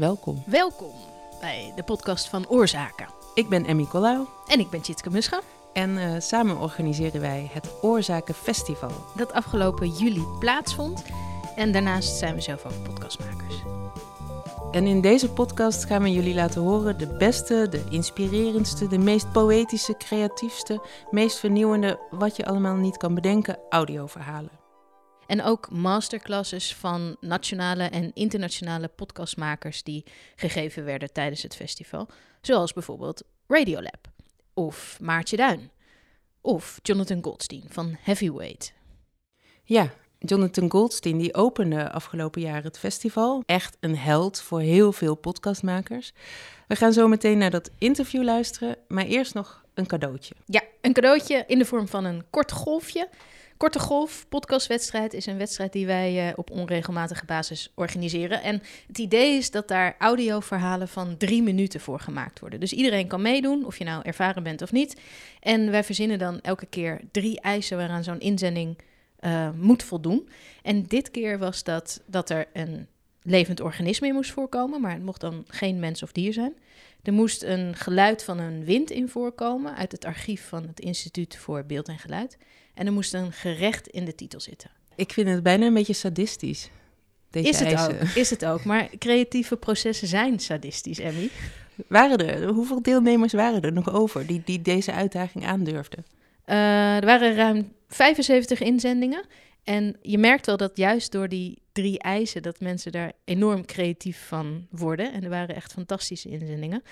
welkom. Welkom bij de podcast van Oorzaken. Ik ben Emmy Collau En ik ben Tjitske Muscha. en eh, samen organiseren wij het Oorzaken Festival. Dat afgelopen juli plaatsvond. En daarnaast zijn we zelf ook podcastmakers. En in deze podcast gaan we jullie laten horen de beste, de inspirerendste, de meest poëtische, creatiefste, meest vernieuwende, wat je allemaal niet kan bedenken, audioverhalen. En ook masterclasses van nationale en internationale podcastmakers die gegeven werden tijdens het festival. Zoals bijvoorbeeld Radiolab of Maartje Duin of Jonathan Goldstein van Heavyweight. Ja, Jonathan Goldstein die opende afgelopen jaar het festival. Echt een held voor heel veel podcastmakers. We gaan zo meteen naar dat interview luisteren, maar eerst nog een cadeautje. Ja, een cadeautje in de vorm van een kort golfje. Korte Golf podcastwedstrijd is een wedstrijd die wij eh, op onregelmatige basis organiseren. En het idee is dat daar audioverhalen van drie minuten voor gemaakt worden. Dus iedereen kan meedoen, of je nou ervaren bent of niet. En wij verzinnen dan elke keer drie eisen waaraan zo'n inzending eh, moet voldoen. En dit keer was dat dat er een levend organisme in moest voorkomen, maar het mocht dan geen mens of dier zijn. Er moest een geluid van een wind in voorkomen uit het archief van het Instituut voor Beeld en Geluid. En er moest een gerecht in de titel zitten. Ik vind het bijna een beetje sadistisch. Deze Is het eisen. ook, is het ook. Maar creatieve processen zijn sadistisch, Emmy. Waren er, hoeveel deelnemers waren er nog over die, die deze uitdaging aandurfden? Eh, er waren ruim 75 inzendingen. En je merkt wel dat juist door die drie eisen... dat mensen daar enorm creatief van worden. En er waren echt fantastische inzendingen.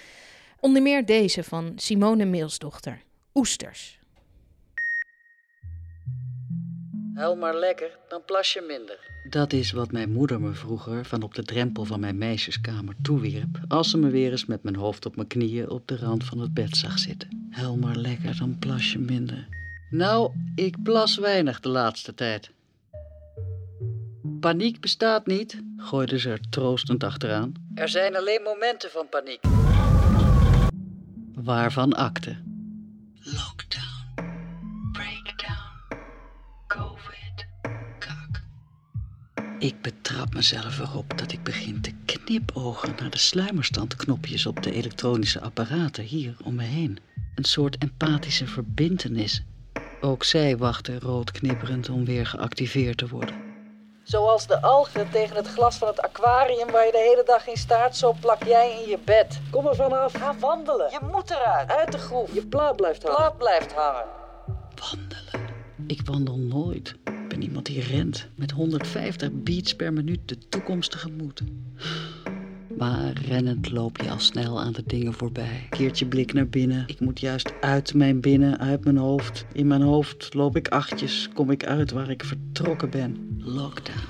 Onder meer deze van Simone Meelsdochter. Oesters. Huil maar lekker, dan plas je minder. Dat is wat mijn moeder me vroeger van op de drempel van mijn meisjeskamer toewierp... als ze me weer eens met mijn hoofd op mijn knieën op de rand van het bed zag zitten. Huil maar lekker, dan plas je minder. Nou, ik plas weinig de laatste tijd. Paniek bestaat niet, gooide ze er troostend achteraan. Er zijn alleen momenten van paniek. Waarvan akte. Lockdown. Ik betrap mezelf erop dat ik begin te knipogen naar de sluimerstandknopjes op de elektronische apparaten hier om me heen. Een soort empathische verbintenis. Ook zij wachten rood knipperend om weer geactiveerd te worden. Zoals de algen tegen het glas van het aquarium waar je de hele dag in staart, zo plak jij in je bed. Kom er vanaf. Ga wandelen. Je moet eruit. Uit de groef. Je plaat blijft hangen. Plaat blijft hangen. Wandelen. Ik wandel nooit. Iemand die rent met 150 beats per minuut de toekomst tegemoet. Maar rennend loop je al snel aan de dingen voorbij. Keert je blik naar binnen. Ik moet juist uit mijn binnen, uit mijn hoofd. In mijn hoofd loop ik achtjes, kom ik uit waar ik vertrokken ben. Lockdown.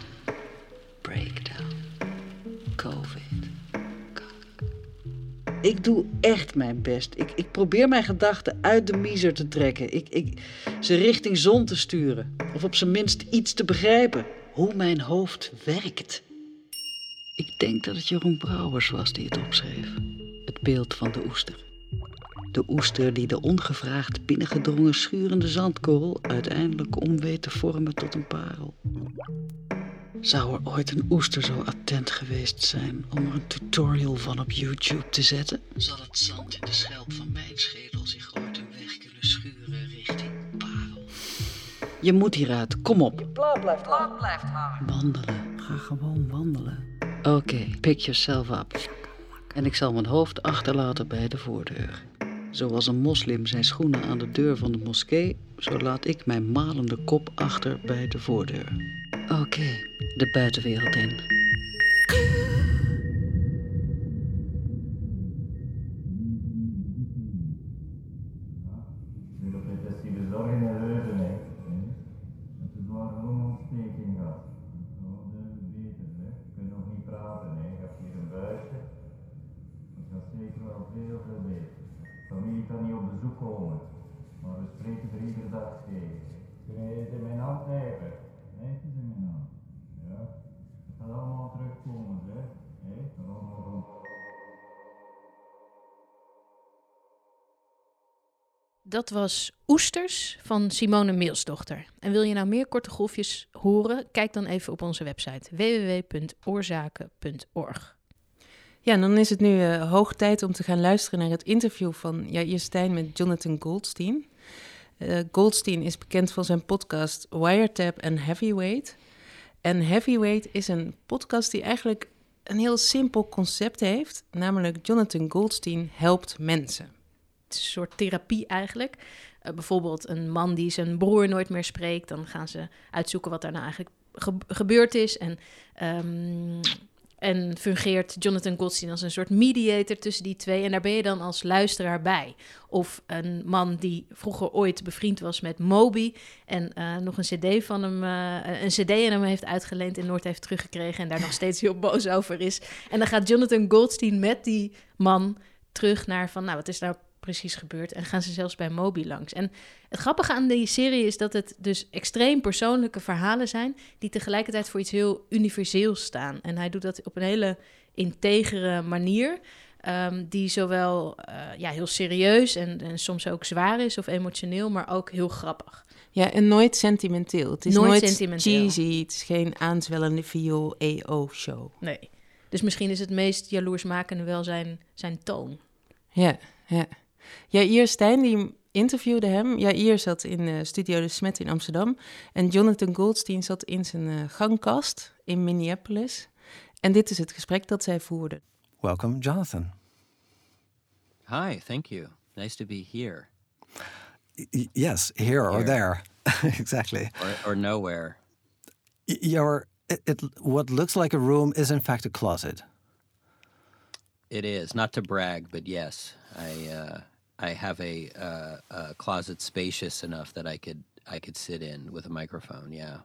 Breakdown. Covid. Ik doe echt mijn best. Ik, ik probeer mijn gedachten uit de miezer te trekken. Ik, ik, ze richting zon te sturen. Of op zijn minst iets te begrijpen. Hoe mijn hoofd werkt. Ik denk dat het Jeroen Brouwers was die het opschreef. Het beeld van de oester. De oester die de ongevraagd binnengedrongen schurende zandkorrel uiteindelijk om weet te vormen tot een parel. Zou er ooit een oester zo attent geweest zijn om er een tutorial van op YouTube te zetten? Zal het zand in de schelp van mijn schedel zich ooit een weg kunnen schuren richting parel? Je moet hieruit, kom op. Je plaat blijft hangen. Wandelen, ga gewoon wandelen. Oké, pick yourself up. En ik zal mijn hoofd achterlaten bij de voordeur. Zoals een moslim zijn schoenen aan de deur van de moskee, zo laat ik mijn malende kop achter bij de voordeur. Oké, de buitenwereld in. Op bezoek komen, maar we spreken er iedere dag tegen. Kun je mijn hand het is in mijn hand. Ja. Het gaat allemaal terugkomen, hè. Hé, gaat allemaal rond. Dat was Oesters van Simone Meelsdochter. En wil je nou meer korte golfjes horen? Kijk dan even op onze website www.oorzaken.org. Ja, dan is het nu uh, hoog tijd om te gaan luisteren naar het interview van Jair Stijn met Jonathan Goldstein. Uh, Goldstein is bekend van zijn podcast Wiretap en Heavyweight. En Heavyweight is een podcast die eigenlijk een heel simpel concept heeft, namelijk Jonathan Goldstein helpt mensen. Het is een soort therapie eigenlijk. Uh, bijvoorbeeld een man die zijn broer nooit meer spreekt, dan gaan ze uitzoeken wat daar nou eigenlijk gebeurd is. En um, en fungeert Jonathan Goldstein als een soort mediator tussen die twee. En daar ben je dan als luisteraar bij. Of een man die vroeger ooit bevriend was met Moby. En uh, nog een CD van hem, uh, een CD en hem heeft uitgeleend en nooit heeft teruggekregen. En daar nog steeds heel boos over is. En dan gaat Jonathan Goldstein met die man terug naar van, nou, wat is nou precies gebeurd. En gaan ze zelfs bij Moby langs. En het grappige aan die serie is dat het dus extreem persoonlijke verhalen zijn... die tegelijkertijd voor iets heel universeels staan. En hij doet dat op een hele integere manier... Um, die zowel uh, ja, heel serieus en, en, soms ook zwaar is of emotioneel, maar ook heel grappig. Ja, en nooit sentimenteel. Het is nooit, nooit sentimenteel. cheesy, het is geen aanzwellende viool EO-show. Nee, dus misschien is het meest jaloersmakende wel zijn, zijn toon. Ja, ja. Jair Stijn die interviewde hem. Jair zat in uh, Studio De Smet in Amsterdam. En Jonathan Goldstein zat in zijn uh, gangkast in Minneapolis. En dit is het gesprek dat zij voerden. Welcome, Jonathan. Hi, thank you. Nice to be here. Y yes, here, here, or there. exactly. Or, or nowhere. Y your, it, it, what looks like a room is in fact a closet. It is. Not to brag, but yes, I... Uh, I have a, uh, a closet spacious enough that I could I could sit in with a microphone. Yeah.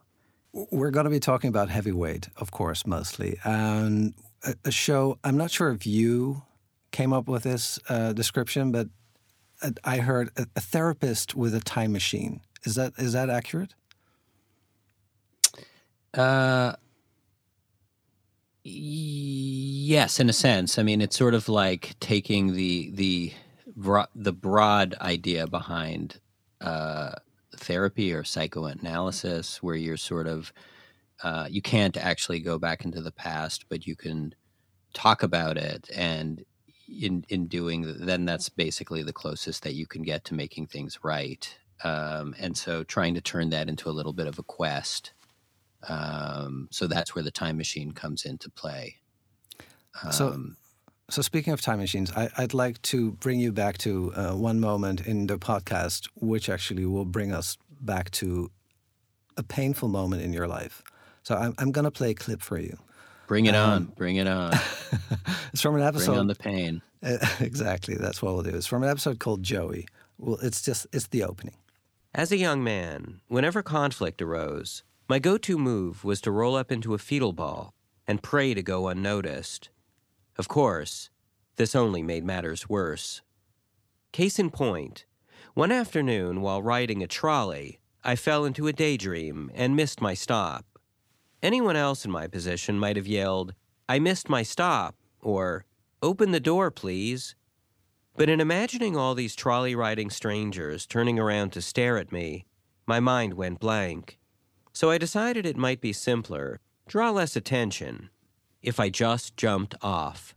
We're going to be talking about heavyweight, of course, mostly, and a, a show. I'm not sure if you came up with this uh, description, but I heard a, a, therapist with a time machine. Is that is that accurate? Uh, yes, in a sense. I mean, it's sort of like taking the the bro- the broad idea behind uh, therapy or psychoanalysis, where you're sort of uh, you can't actually go back into the past, but you can talk about it, and in in doing then that's basically the closest that you can get to making things right. Um, and so, trying to turn that into a little bit of a quest. Um, so that's where the time machine comes into play. Um, so so, speaking of time machines, I, would like to bring you back to uh, one moment in the podcast, which actually will bring us back to a painful moment in your life. So, I'm, I'm going to play a clip for you. Bring it um, on. Bring it on. it's from an episode. Bring on the pain. exactly. That's what we'll do. It's from an episode called Joey. Well, it's just, it's the opening. As a young man, whenever conflict arose, my go to move was to roll up into a fetal ball and pray to go unnoticed. Of course, this only made matters worse. Case in point, one afternoon while riding a trolley, I fell into a daydream and missed my stop. Anyone else in my position might have yelled, I missed my stop, or, Open the door, please. But in imagining all these trolley riding strangers turning around to stare at me, my mind went blank. So I decided it might be simpler, draw less attention, if I just jumped off.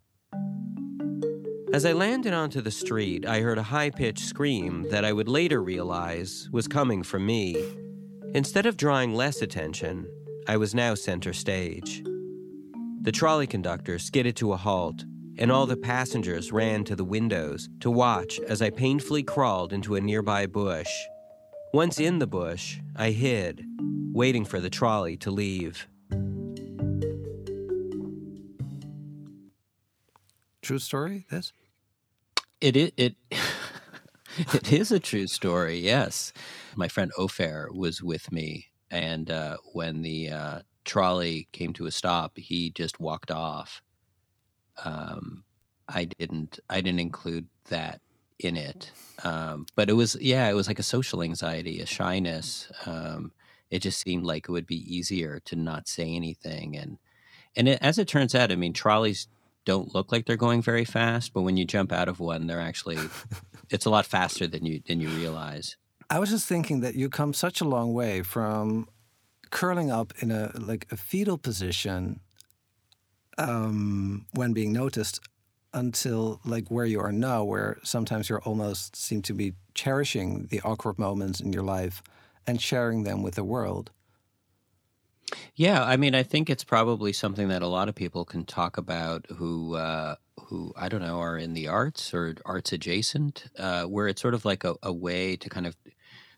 As I landed onto the street, I heard a high pitched scream that I would later realize was coming from me. Instead of drawing less attention, I was now center stage. The trolley conductor skidded to a halt, and all the passengers ran to the windows to watch as I painfully crawled into a nearby bush. Once in the bush, I hid, waiting for the trolley to leave. True story, this? It it it, it is a true story. Yes, my friend Ofer was with me, and uh, when the uh, trolley came to a stop, he just walked off. Um, I didn't. I didn't include that in it, um, but it was yeah, it was like a social anxiety, a shyness. Um, it just seemed like it would be easier to not say anything, and and it, as it turns out, I mean, trolleys don't look like they're going very fast, but when you jump out of one, they're actually it's a lot faster than you than you realize. I was just thinking that you come such a long way from curling up in a like a fetal position um, when being noticed until like where you are now, where sometimes you're almost seem to be cherishing the awkward moments in your life and sharing them with the world. Yeah, I mean, I think it's probably something that a lot of people can talk about who uh, who I don't know are in the arts or arts adjacent, uh, where it's sort of like a, a way to kind of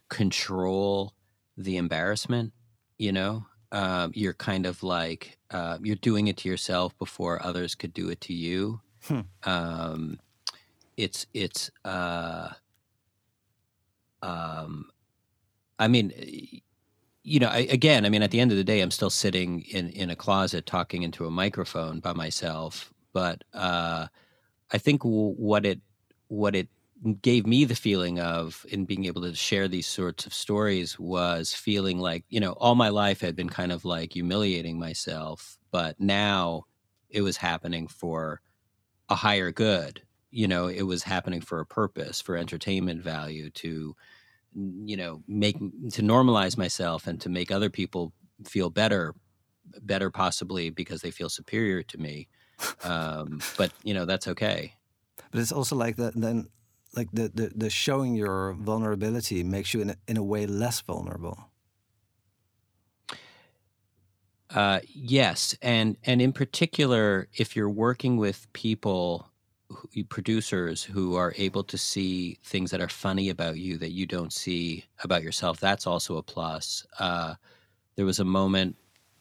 control the embarrassment. You know, um, you're kind of like uh, you're doing it to yourself before others could do it to you. Hmm. Um, it's it's uh, um, I mean, you know, I, again, I mean, at the end of the day, I'm still sitting in in a closet talking into a microphone by myself. But uh, I think w- what it what it gave me the feeling of in being able to share these sorts of stories was feeling like you know all my life had been kind of like humiliating myself but now it was happening for a higher good you know it was happening for a purpose for entertainment value to you know make to normalize myself and to make other people feel better better possibly because they feel superior to me um, but you know that's okay But it's also like that. Then, like the, the the showing your vulnerability makes you in a, in a way less vulnerable. Uh, yes, and and in particular, if you're working with people, producers who are able to see things that are funny about you that you don't see about yourself, that's also a plus. Uh, there was a moment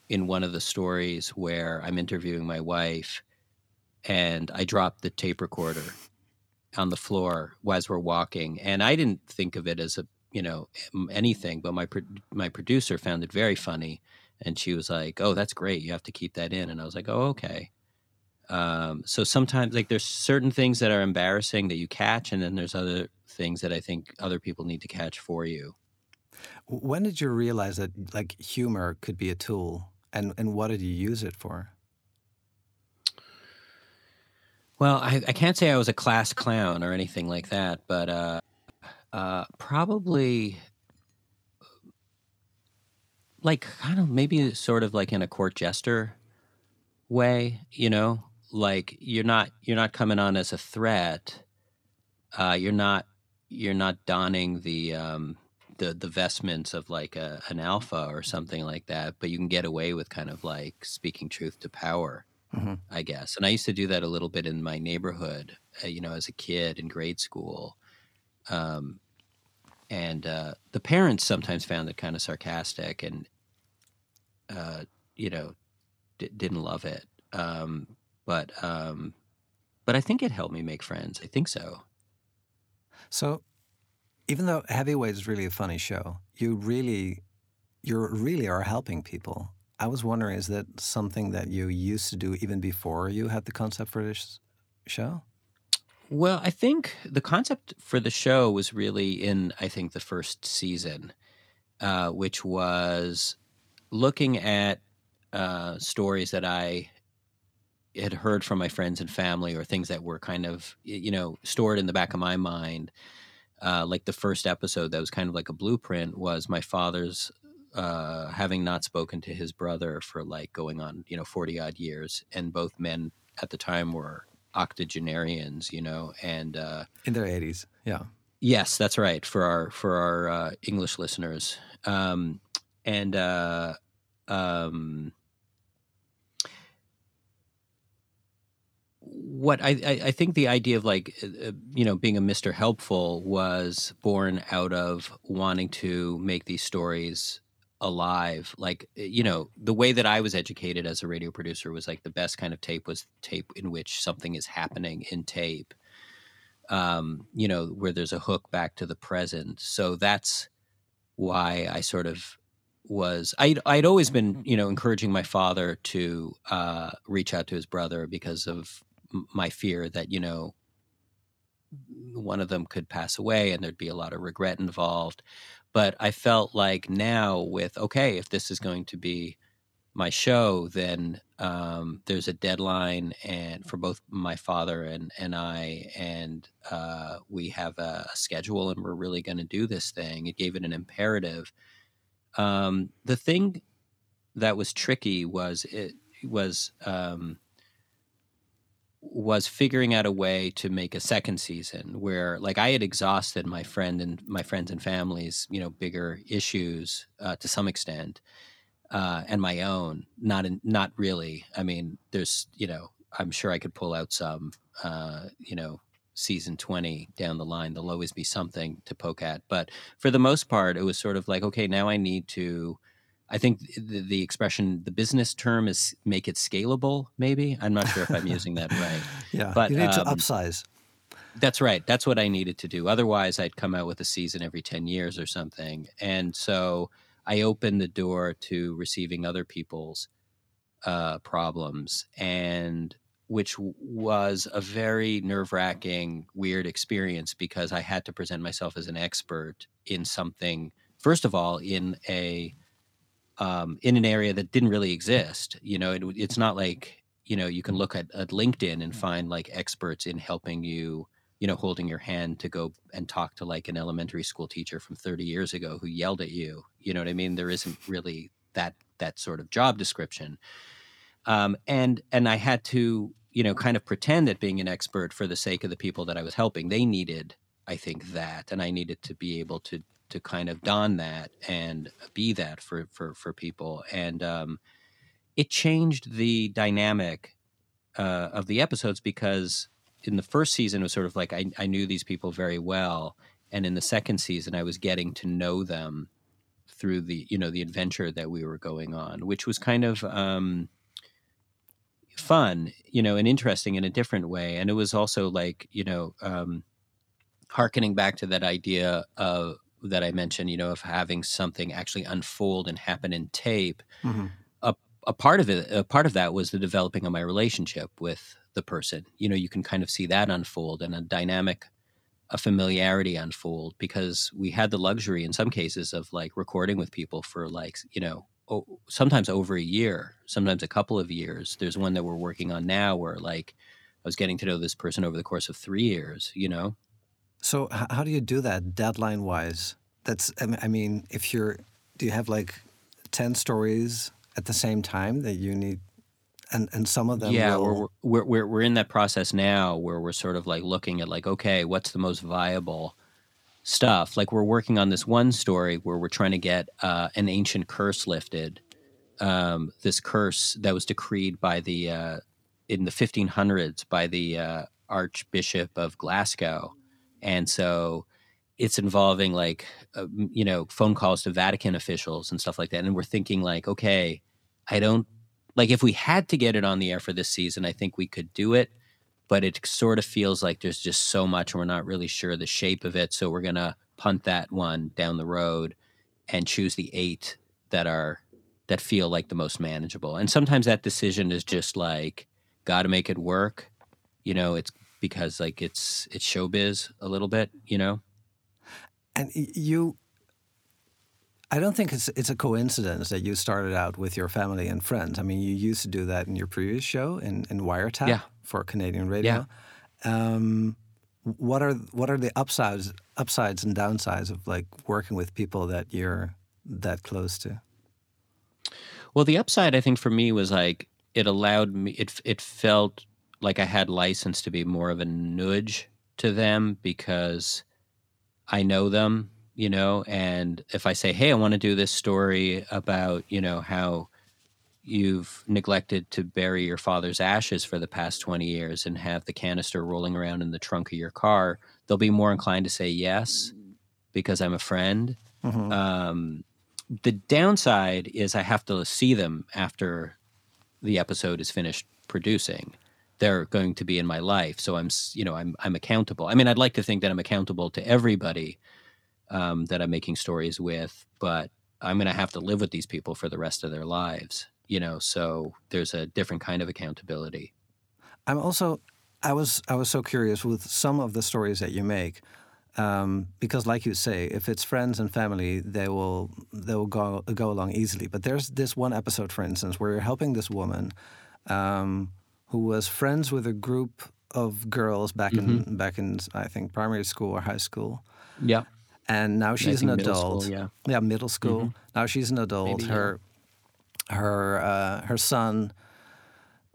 in one of the stories where I'm interviewing my wife, and I dropped the tape recorder on the floor as we're walking, and I didn't think of it as a you know anything, but my pro- my producer found it very funny and she was like, "Oh, that's great. You have to keep that in." And I was like, "Oh, okay." Um, so sometimes, like, there's certain things that are embarrassing that you catch, and then there's other things that I think other people need to catch for you. When did you realize that like humor could be a tool, and and what did you use it for? Well, I, I can't say I was a class clown or anything like that, but uh, uh, probably like kind of maybe sort of like in a court jester way, you know, like you're not you're not coming on as a threat. Uh, you're not you're not donning the um, the the vestments of like a, an alpha or something like that, but you can get away with kind of like speaking truth to power, Mhm. I guess. And I used to do that a little bit in my neighborhood, uh, you know, as a kid in grade school. Um, and uh, the parents sometimes found it kind of sarcastic and uh, you know d- didn't love it um, but um, but i think it helped me make friends i think so So, even though Heavyweight is really a funny show, you really, you really are helping people. I was wondering, is that something that you used to do even before you had the concept for this show? well i think the concept for the show was really in i think the first season uh, which was looking at uh, stories that i had heard from my friends and family or things that were kind of you know stored in the back of my mind uh, like the first episode that was kind of like a blueprint was my father's uh, having not spoken to his brother for like going on you know 40 odd years and both men at the time were octogenarians you know and uh, In their 80s, yeah. Yes, that's right for our for our uh, English listeners. Um, and uh, um, what I, I, I think the idea of like uh, uh, you know being a Mister Helpful was born out of wanting to make these stories alive. Like uh, you know the way that I was educated as a radio producer was like the best kind of tape was tape in which something is happening in tape um, you know, where there's a hook back to the present. So that's why I sort of was. I'd, I'd always been, you know, encouraging my father to uh, reach out to his brother because of my fear that, you know, one of them could pass away and there'd be a lot of regret involved. But I felt like now, with okay, if this is going to be my show, then um, there's a deadline, and for both my father and and I, and uh, we have a, schedule, and we're really going to do this thing. It gave it an imperative. Um, the thing that was tricky was it was um, was figuring out a way to make a second season where like I had exhausted my friend and my friends and families, you know, bigger issues uh, to some extent, uh, and my own. Not in, not really. I mean, there's you know, I'm sure I could pull out some, uh, you know, season 20 down the line. There'll always be something to poke at, but for the most part, it was sort of like, okay, now I need to I think the, the, expression, the business term is make it scalable. Maybe I'm not sure if I'm using that right. yeah, but you need to um, upsize. That's right. That's what I needed to do. Otherwise, I'd come out with a season every ten years or something. And so I opened the door to receiving other people's uh, problems, and which was a very nerve wracking, weird experience because I had to present myself as an expert in something. First of all, in a um, in an area that didn't really exist. You know, it, it's not like you know you can look at, at LinkedIn and find like experts in helping you. You know, holding your hand to go and talk to like an elementary school teacher from 30 years ago who yelled at you. You know what I mean? There isn't really that that sort of job description. Um, and and I had to you know kind of pretend at being an expert for the sake of the people that I was helping. They needed, I think, that, and I needed to be able to to kind of don that and be that for for for people. And um, it changed the dynamic uh, of the episodes because in the first season it was sort of like I, I knew these people very well. And in the second season i was getting to know them through the you know the adventure that we were going on which was kind of um, fun you know and interesting in a different way. And it was also like you know um, harkening back to that idea of that I mentioned, you know, of having something actually unfold and happen in tape. Mm-hmm. A, a part of it, a part of that was the developing of my relationship with the person. You know, you can kind of see that unfold and a dynamic, a familiarity unfold because we had the luxury in some cases of like recording with people for like, you know, oh, sometimes over a year, sometimes a couple of years. There's one that we're working on now where like I was getting to know this person over the course of three years, you know, so how do you do that deadline wise? That's I mean, if you're do you have like 10 stories at the same time that you need and and some of them yeah will... we're, we're we're in that process now where we're sort of like looking at like okay what's the most viable stuff like we're working on this one story where we're trying to get uh, an ancient curse lifted um, this curse that was decreed by the uh, in the 1500s by the uh, archbishop of glasgow and so it's involving like uh, you know phone calls to vatican officials and stuff like that and we're thinking like okay i don't like if we had to get it on the air for this season i think we could do it but it sort of feels like there's just so much and we're not really sure the shape of it so we're going to punt that one down the road and choose the eight that are that feel like the most manageable. And sometimes that decision is just like got to make it work you know it's because like it's it's showbiz a little bit, you know. And you, I don't think it's it's a coincidence that you started out with your family and friends. I mean, you used to do that in your previous show in in Wiretap yeah. for Canadian radio. Yeah. Um, what are what are the upsides upsides and downsides of like working with people that you're that close to? Well, the upside I think for me was like it allowed me it it felt like I had license to be more of a nudge to them because I know them, you know, and if I say, "Hey, I want to do this story about, you know, how you've neglected to bury your father's ashes for the past 20 years and have the canister rolling around in the trunk of your car," they'll be more inclined to say yes because I'm a friend. Mm-hmm. Um, the downside is I have to see them after the episode is finished producing they're going to be in my life. So I'm, you know, I'm I'm accountable. I mean, I'd like to think that I'm accountable to everybody um, that I'm making stories with, but I'm going to have to live with these people for the rest of their lives. You know, so there's a different kind of accountability. I'm also, I was I was so curious with some of the stories that you make. Um, because, like you say, if it's friends and family, they will they will go go along easily. But there's this one episode, for instance, where you're helping this woman um, who was friends with a group of girls back mm-hmm. in back in I think primary school or high school. Yeah. And now she's an adult. School, yeah. Yeah, middle school. Mm-hmm. Now she's an adult. Maybe, her yeah. her uh, her son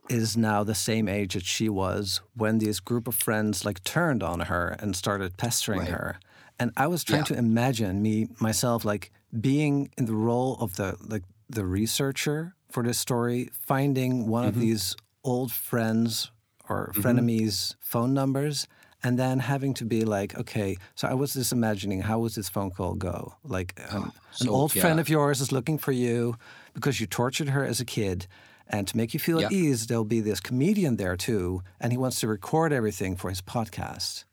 is now the same age that she was when this group of friends like turned on her and started pestering Right. her. And I was trying Yeah. to imagine me myself like being in the role of the like the researcher for this story, finding one of these old friends or frenemies' phone numbers, and then having to be like, okay, so I was just imagining how would this phone call go? Like um, an so, old friend of yours is looking for you because you tortured her as a kid. And to make you feel at ease, there'll be this comedian there too, and he wants to record everything for his podcast.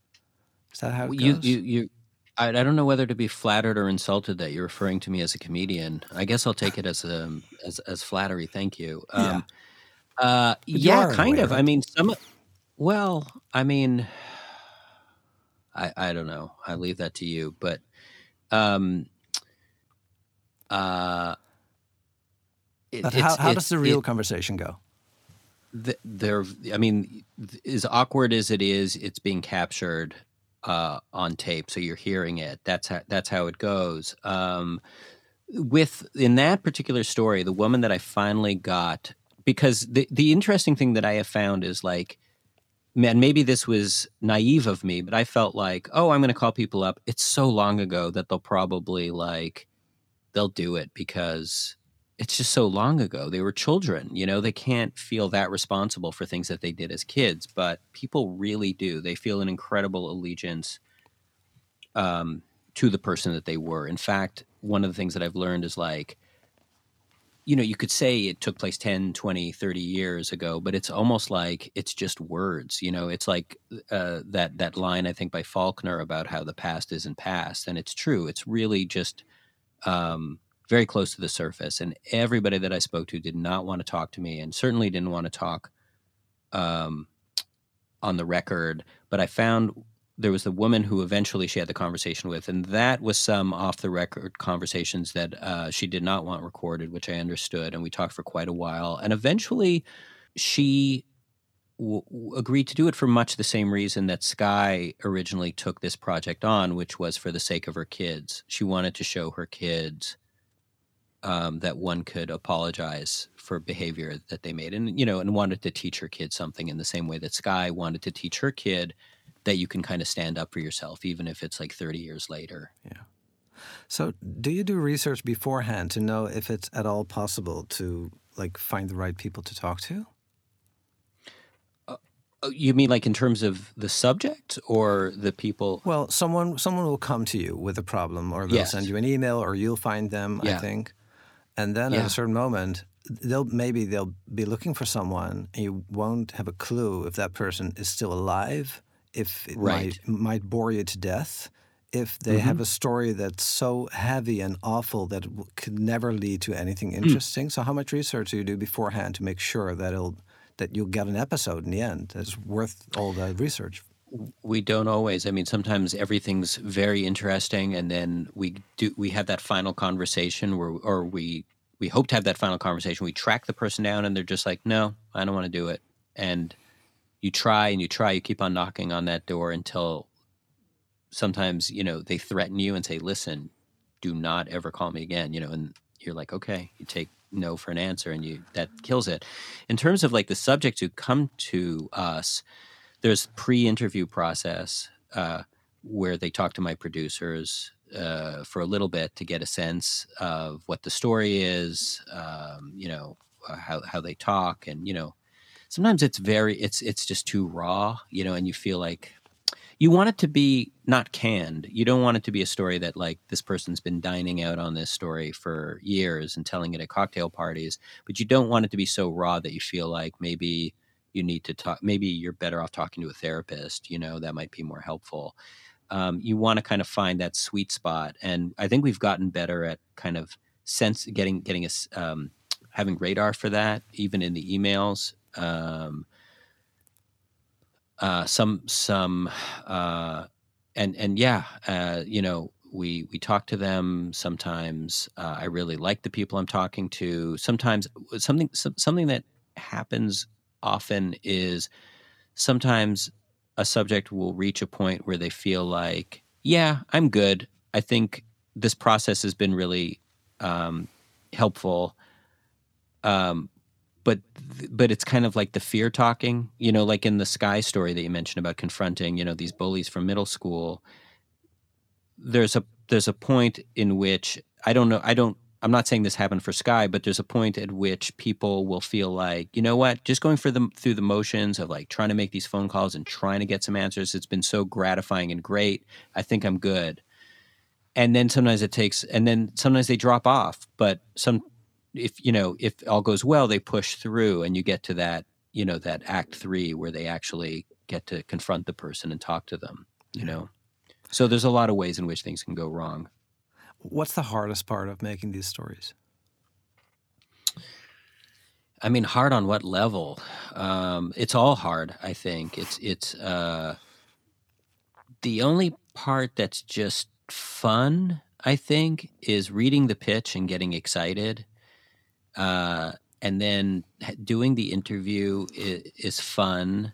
Is that how it you goes? you you I, I don't know whether to be flattered or insulted that you're referring to me as a comedian. I guess I'll take it as a as as flattery. Thank you. Um, uh, yeah, are in a kind way, of. I mean, some. Well, I mean, I I don't know. I leave that to you. But, um, uh, it- but it's- how, how does the it- real conversation go? th- there i mean as awkward as it is it's being captured uh, on tape so you're hearing it that's how that's how it goes um, with in that particular story the woman that i finally got because the the interesting thing that i have found is like man maybe this was naive of me but i felt like oh i'm going to call people up it's so long ago that they'll probably like they'll do it because it's just so long ago. They were children, you know, they can't feel that responsible for things that they did as kids, but people really do. They feel an incredible allegiance um, to the person that they were. In fact, one of the things that I've learned is like, you know, you could say it took place 10, 20, 30 years ago, but it's almost like it's just words. You know, it's like uh, that that line I think by Faulkner about how the past isn't past, and it's true. It's really just um, very close to the surface. And everybody that I spoke to did not want to talk to me, and certainly didn't want to talk um, on the record. But I found there was the woman who eventually she had the conversation with, and that was some off the record conversations that uh, she did not want recorded, which I understood. And we talked for quite a while. And eventually, she w- agreed to do it for much the same reason that Sky originally took this project on, which was for the sake of her kids. She wanted to show her kids um, that one could apologize for behavior that they made, and you know, and wanted to teach her kids something in the same way that Sky wanted to teach her kid that you can kind of stand up for yourself, even if it's like thirty years later. Yeah. So, do you do research beforehand to know if it's at all possible to like find the right people to talk to? Uh, oh, You mean like in terms of the subject or the people? Well, someone someone will come to you with a problem, or they'll Yes. send you an email, or you'll find them. I think, and then at a certain moment, they'll maybe they'll be looking for someone, and you won't have a clue if that person is still alive, if it Right. might might bore you to death, if they have mm-hmm. a story that's so heavy and awful that it could never lead to anything hmm. interesting. So, how much research do you do beforehand to make sure that it'll that you'll get an episode in the end that's worth all the research? We don't always. I mean, sometimes everything's very interesting, and then we do. We have that final conversation where, or we we hope to have that final conversation. We track the person down, and they're just like, "No, I don't want to do it." And you try and you try. You keep on knocking on that door until sometimes you know they threaten you and say, "Listen, do not ever call me again." You know, and you're like, "Okay." You take no for an answer, and you that kills it. In terms of like the subjects who come to us, there's pre-interview process uh, where they talk to my producers uh, for a little bit to get a sense of what the story is, um, you know, how how they talk, and you know, sometimes it's very it's it's just too raw, you know, and you feel like you want it to be not canned. You don't want it to be a story that like this person's been dining out on this story for years and telling it at cocktail parties, but you don't want it to be so raw that you feel like maybe you need to talk maybe you're better off talking to a therapist you know that might be more helpful um, you want to kind of find that sweet spot and i think we've gotten better at kind of sense getting getting us um, having radar for that even in the emails um, uh, some some uh, and and yeah uh, you know we we talk to them sometimes uh, i really like the people i'm talking to sometimes something some, something that happens often is sometimes a subject will reach a point where they feel like, yeah, I'm good. I think this process has been really um, helpful. Um, but but it's kind of like the fear talking, you know, like in the Sky story that you mentioned about confronting, you know, these bullies from middle school. There's a there's a point in which I don't know, I don't I'm not saying this happened for Sky, but there's a point at which people will feel like, you know what, just going for them through the motions of like trying to make these phone calls and trying to get some answers. It's been so gratifying and great. I think I'm good. And then sometimes it takes, and then sometimes they drop off. But some, if you know, if all goes well, they push through, and you get to that, you know, that act three where they actually get to confront the person and talk to them. You know, so there's a lot of ways in which things can go wrong. What's the hardest part of making these stories? I mean, hard on what level? Um, it's all hard. I think it's it's uh, the only part that's just fun. I think is reading the pitch and getting excited, uh, and then doing the interview is, is fun.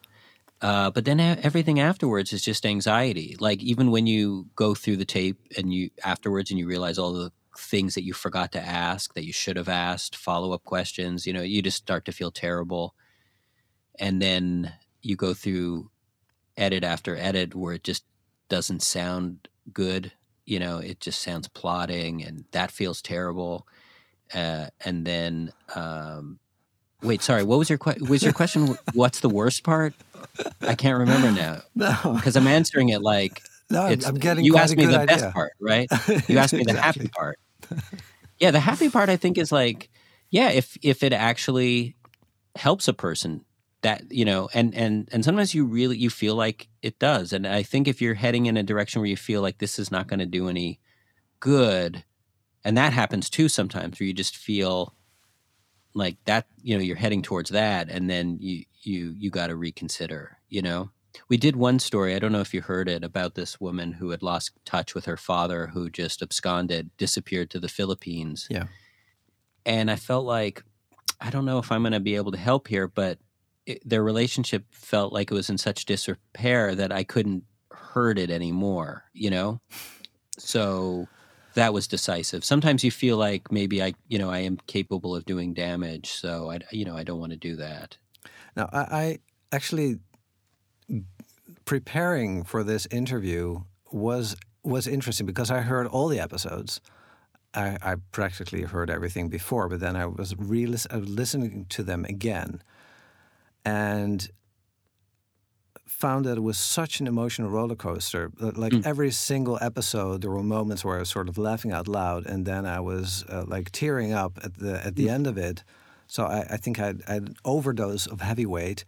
Uh, but then everything afterwards is just anxiety. Like even when you go through the tape and you afterwards and you realize all the things that you forgot to ask that you should have asked, follow up questions, you know, you just start to feel terrible. And then you go through edit after edit where it just doesn't sound good. You know, it just sounds plotting and that feels terrible. Uh, and then, um, wait, sorry, what was your question? Was your question, what's the worst part? I can't remember now. No, because I'm answering it like no, it's, I'm getting. You asked me the idea. best part, right? You asked me the happy part. Yeah, the happy part I think is like, yeah, if if it actually helps a person, that you know, and and and sometimes you really you feel like it does, and I think if you're heading in a direction where you feel like this is not going to do any good, and that happens too sometimes, where you just feel like that you know you're heading towards that and then you you you got to reconsider you know? We did one story i don't know if you heard it about this woman who had lost touch with her father who just absconded disappeared to the philippines. Yeah. And i felt like i don't know if i'm going to be able to help here but it, their relationship felt like it was in such disrepair that i couldn't hurt it anymore you know? So that was decisive. Sometimes you feel like maybe I, you know, I am capable of doing damage, so I, you know, I don't want to do that. Now, I, I actually preparing for this interview was was interesting because I heard all the episodes. I, I practically heard everything before, but then I was re listening to them again, and found that it was such an emotional roller coaster. Like mm. every single episode, there were moments where I was sort of laughing out loud, and then I was uh, like tearing up at the at the mm. end of it. So I, I think I had, an overdose of heavyweight,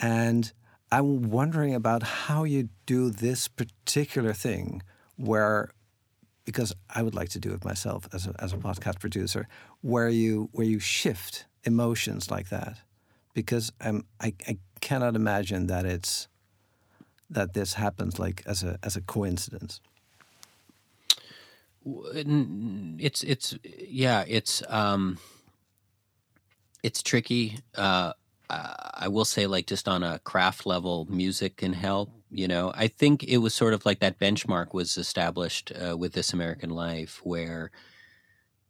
and I'm wondering about how you do this particular thing, where because I would like to do it myself as a as a podcast producer, where you where you shift emotions like that, because I'm I, I cannot imagine that it's that this happens like as a as a coincidence? It's it's yeah it's um it's tricky. Uh, I will say like just on a craft level, music can help. You know, I think it was sort of like that benchmark was established uh, with This American Life, where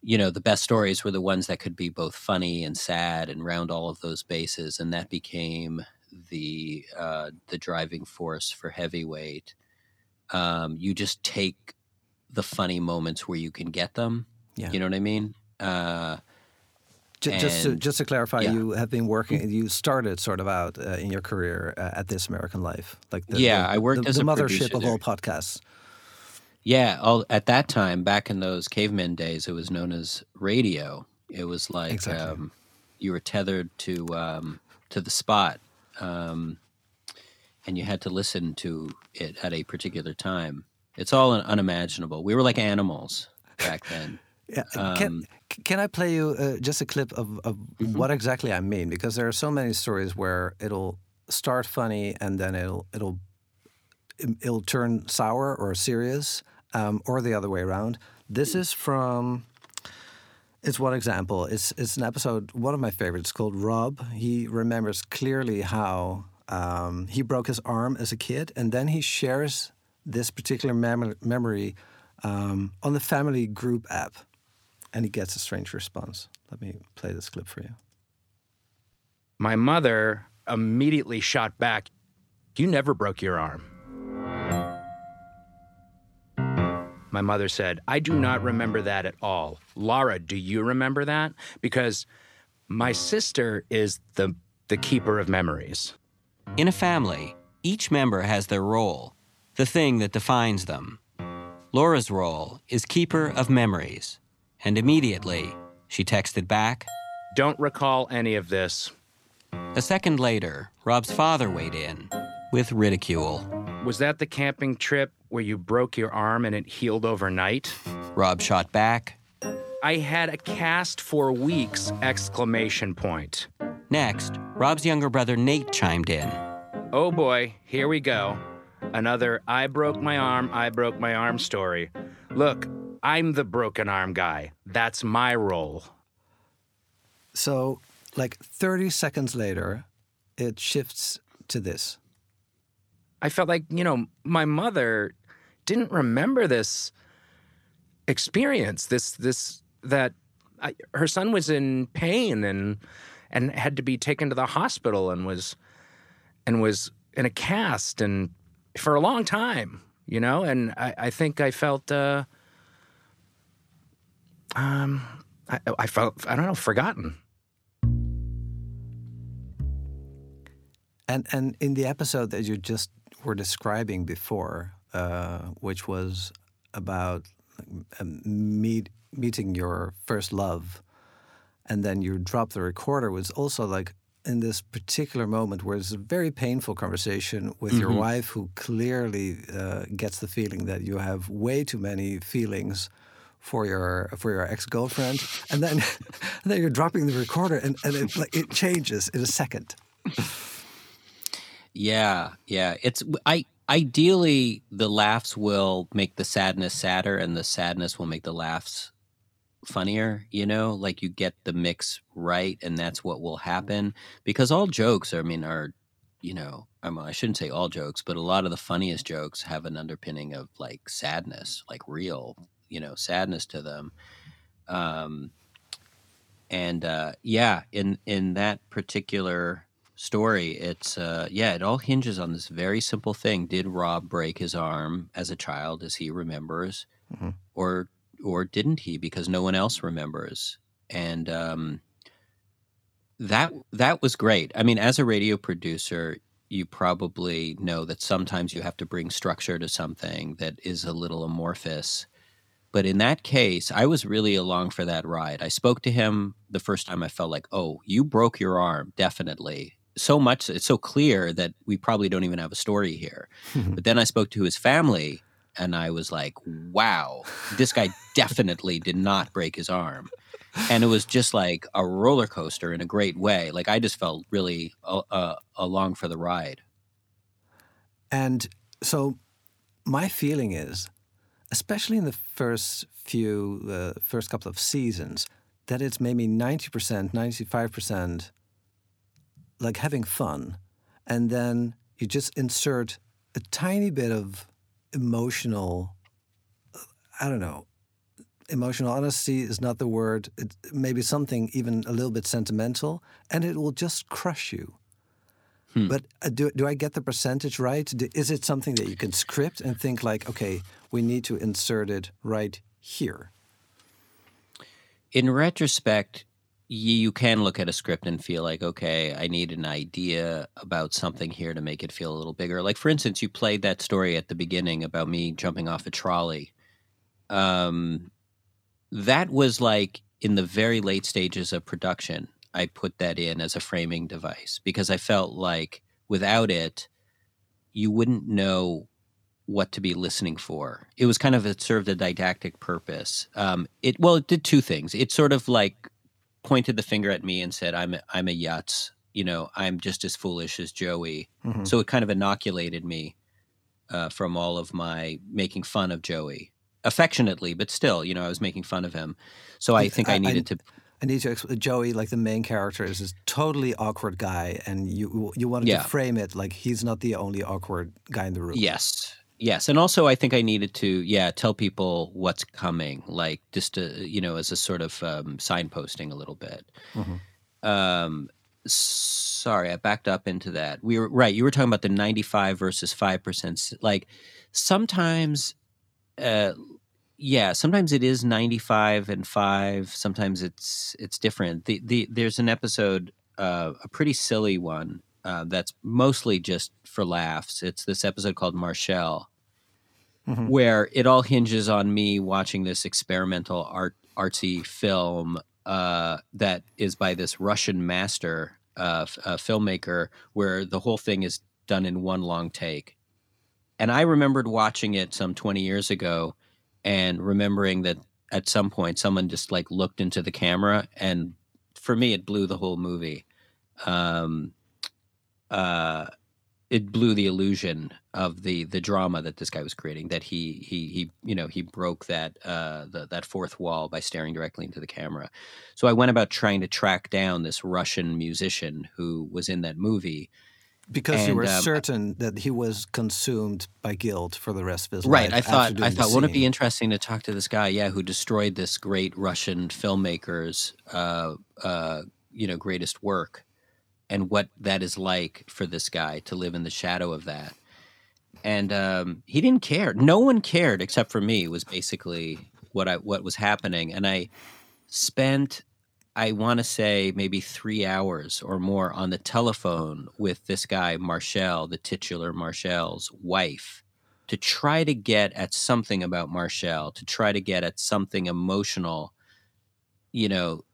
you know the best stories were the ones that could be both funny and sad and round all of those bases, and that became the uh, the driving force for heavyweight. Um, you just take the funny moments where you can get them. Yeah. You know what I mean? Uh, just, just, to, just to clarify, yeah. you have been working. You started sort of out uh, in your career uh, at This American Life, like the, yeah, the, I worked the, as the a mothership of all podcasts. Yeah, all, at that time, back in those caveman days, it was known as radio. It was like exactly. um, you were tethered to um, to the spot, um, and you had to listen to it at a particular time. It's all unimaginable. We were like animals back then. Yeah, can, um, can I play you uh, just a clip of, of mm-hmm. what exactly I mean? Because there are so many stories where it'll start funny and then it'll it'll it'll turn sour or serious, um, or the other way around. This is from. It's one example. It's it's an episode. One of my favorites called Rob. He remembers clearly how um, he broke his arm as a kid, and then he shares this particular mem- memory um, on the family group app, and he gets a strange response. Let me play this clip for you. My mother immediately shot back, You never broke your arm. My mother said, I do not remember that at all. Laura, do you remember that? Because my sister is the, the keeper of memories. In a family, each member has their role, the thing that defines them. Laura's role is keeper of memories, and immediately she texted back. Don't recall any of this. A second later, Rob's father weighed in with ridicule. Was that the camping trip where you broke your arm and it healed overnight? Rob shot back. I had a cast for weeks! Exclamation point. Next, Rob's younger brother Nate chimed in. Oh boy, here we go. Another I broke my arm, I broke my arm story. Look, I'm the broken arm guy. That's my role. So, like 30 seconds later, it shifts to this. I felt like, you know, my mother didn't remember this experience, this this that I, her son was in pain and and had to be taken to the hospital and was and was in a cast and for a long time, you know, and I, I think I felt uh um I, I felt I don't know, forgotten. And and in the episode that you just were describing before, uh, which was about meet, meeting your first love, and then you drop the recorder, was also like in this particular moment where it's a very painful conversation with your Mhm. wife, who clearly uh, gets the feeling that you have way too many feelings for your for your ex girlfriend, and then and then you're dropping the recorder, and, and it like it changes in a second. Yeah, yeah. It's I ideally the laughs will make the sadness sadder and the sadness will make the laughs funnier, you know? Like you get the mix right and that's what will happen because all jokes I mean are you know, I, mean, I shouldn't say all jokes, but a lot of the funniest jokes have an underpinning of like sadness, like real, you know, sadness to them. Um and uh yeah, in in that particular story it's uh yeah it all hinges on this very simple thing did rob break his arm as a child as he remembers Mhm. or or didn't he because no one else remembers? And um that that was great. I mean as a radio producer you probably know that sometimes you have to bring structure to something that is a little amorphous. But in that case i was really along for that ride. I spoke to him the first time i felt like oh you broke your arm definitely so much it's so clear that we probably don't even have a story here. But then i spoke to his family and i was like wow this guy definitely did not break his arm. And it was just like a roller coaster in a great way. Like i just felt really uh, uh, along for the ride. And so, my feeling is, especially in the first few, the first couple of seasons, that it's maybe 90%, 95% like having fun. And then you just insert a tiny bit of emotional, I don't know, emotional honesty is not the word. It, maybe something even a little bit sentimental, and it will just crush you. But uh, do, do I get the percentage right? Is it something that you can script and think like, okay, we need to insert it right here? in retrospect, you, can look at a script and feel like, okay, I need an idea about something here to make it feel a little bigger. Like, for instance, you played that story at the beginning about me jumping off a trolley. Um, that was like in the very late stages of production. I put that in as a framing device because I felt like without it, you wouldn't know what to be listening for. It was kind of it served a didactic purpose. Um, it well, it did two things. It sort of like pointed the finger at me and said, "I'm a, I'm a yutz. You know, I'm just as foolish as Joey." Mhm. So it kind of inoculated me uh, from all of my making fun of Joey affectionately, but still, you know, I was making fun of him. So I I- think I, I- I- needed to. I need to explain. Joey, like the main character, is this totally awkward guy, and you you wanted Yeah. to frame it like he's not the only awkward guy in the room. Yes. Yes. And also, I think I needed to, yeah, tell people what's coming, like just to, you know, as a sort of um, signposting a little bit. Mhm. Um, sorry, I backed up into that. We were right. You were talking about the 95 versus 5%. Like sometimes, uh, yeah, sometimes it is 95 and 5. Sometimes it's it's different. The, the There's an episode, uh, a pretty silly one, uh, that's mostly just for laughs. It's this episode called Marshall, Mhm. where it all hinges on me watching this experimental art artsy film uh, that is by this Russian master uh, f- uh, filmmaker, where the whole thing is done in one long take. And I remembered watching it some 20 years ago and remembering that at some point someone just like looked into the camera and for me it blew the whole movie. Um, uh, it blew the illusion of the the drama that this guy was creating that he he he you know he broke that uh the, that fourth wall by staring directly into the camera. So i went about trying to track down this russian musician who was in that movie. Because you were um, certain that he was consumed by guilt for the rest of his right. life. i thought i thought wouldn't it be interesting to talk to this guy yeah who destroyed this great russian filmmaker's uh uh you know greatest work and what that is like for this guy to live in the shadow of that and um, he didn't care. No one cared except for me. Was basically what I what was happening, and I spent I want to say maybe three hours or more on the telephone with this guy Marshall, the titular Marshall's wife, to try to get at something about Marshall, to try to get at something emotional, you know,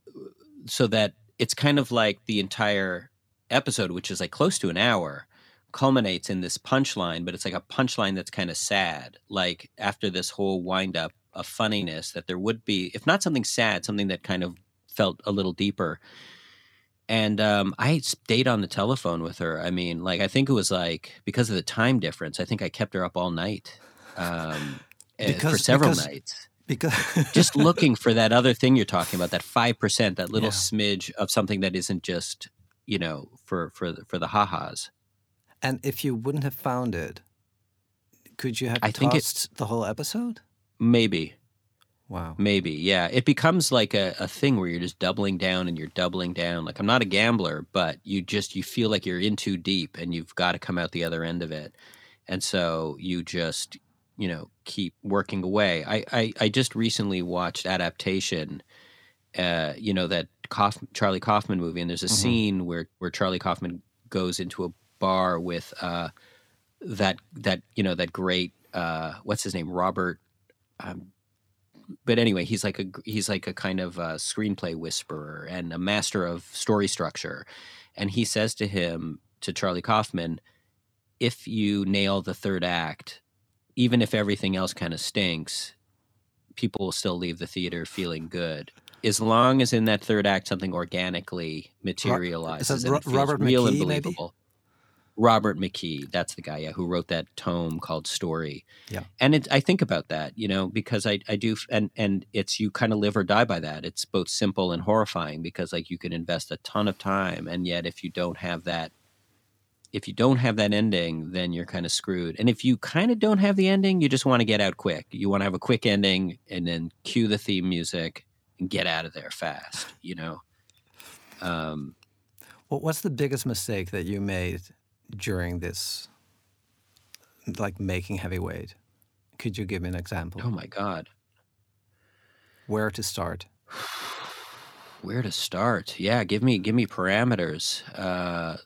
so that it's kind of like the entire episode, which is like close to an hour, culminates in this punchline, but it's like a punchline that's kind of sad. Like after this whole wind up of funniness, that there would be, if not something sad, something that kind of felt a little deeper. And um, I stayed on the telephone with her. I mean, like, I think it was like because of the time difference, I think I kept her up all night um, eh, for several because- nights because just looking for that other thing you're talking about that 5% that little Yeah. smidge of something that isn't just you know for for the, for the ha-has. And if you wouldn't have found it, could you have I think it- the whole episode? maybe. Wow. maybe yeah. It becomes like a, a thing where you're just doubling down and you're doubling down. Like i'm not a gambler but you just you feel like you're in too deep and you've got to come out the other end of it. And so you just you know keep working away. I i, I just recently watched adaptation uh you know that Kauf, charlie kaufman movie and there's a Mhm. scene where where charlie kaufman goes into a bar with uh that that you know that great uh what's his name? Robert um but anyway he's like a he's like a kind of a screenplay whisperer and a master of story structure. And he says to him to charlie kaufman if you nail the third act even if everything else kind of stinks people will still leave the theater feeling good as long as in that third act something organically materializes and Ro- Robert real and McKee, maybe? believable Robert McKee, that's the guy, yeah, who wrote that tome called Story. Yeah. And it, I think about that, you know, because I, I do, and and it's you kind of live or die by that. It's both simple and horrifying because like you can invest a ton of time, and yet if you don't have that, if you don't have that ending, then you're kind of screwed. And if you kind of don't have the ending, you just want to get out quick. You want to have a quick ending and then cue the theme music and get out of there fast, you know. Um, What what's the biggest mistake that you made during this, like making heavyweight? Could you give me an example? oh my god. Where to start? where to start yeah give me give me parameters uh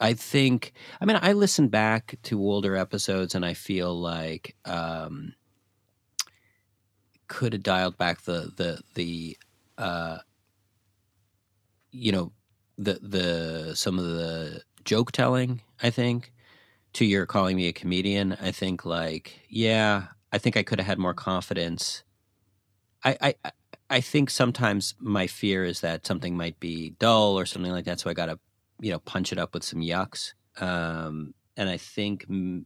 i think i mean i listen back to older episodes and i feel like um could have dialed back the the the uh you know the the some of the joke telling i think to your calling me a comedian i think like yeah i think i could have had more confidence I, I I- think sometimes my fear is that something might be dull or something like that, so I got to, you know, punch it up with some yucks. Um, and I think, mm,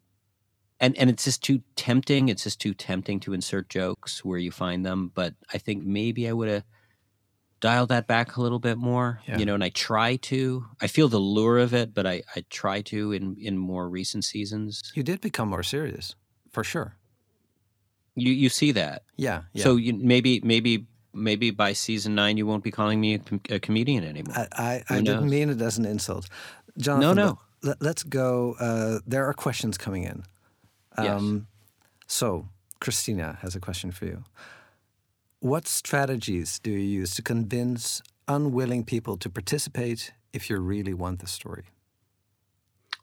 and and it's just too tempting. It's just too tempting to insert jokes where you find them. But I think maybe I would have dialed that back a little bit more, Yeah. you know. And I try to. I feel the lure of it, but I I try to in in more recent seasons. You did become more serious, for sure. You you see that. Yeah. yeah. So you maybe maybe maybe by season nine you won't be calling me a, com- a comedian anymore. I, I, I didn't mean it as an insult. Jonathan, no. but Let, us go. Uh, there are questions coming in. Yes. Um, so, Christina has a question for you. What strategies do you use to convince unwilling people to participate if you really want the story?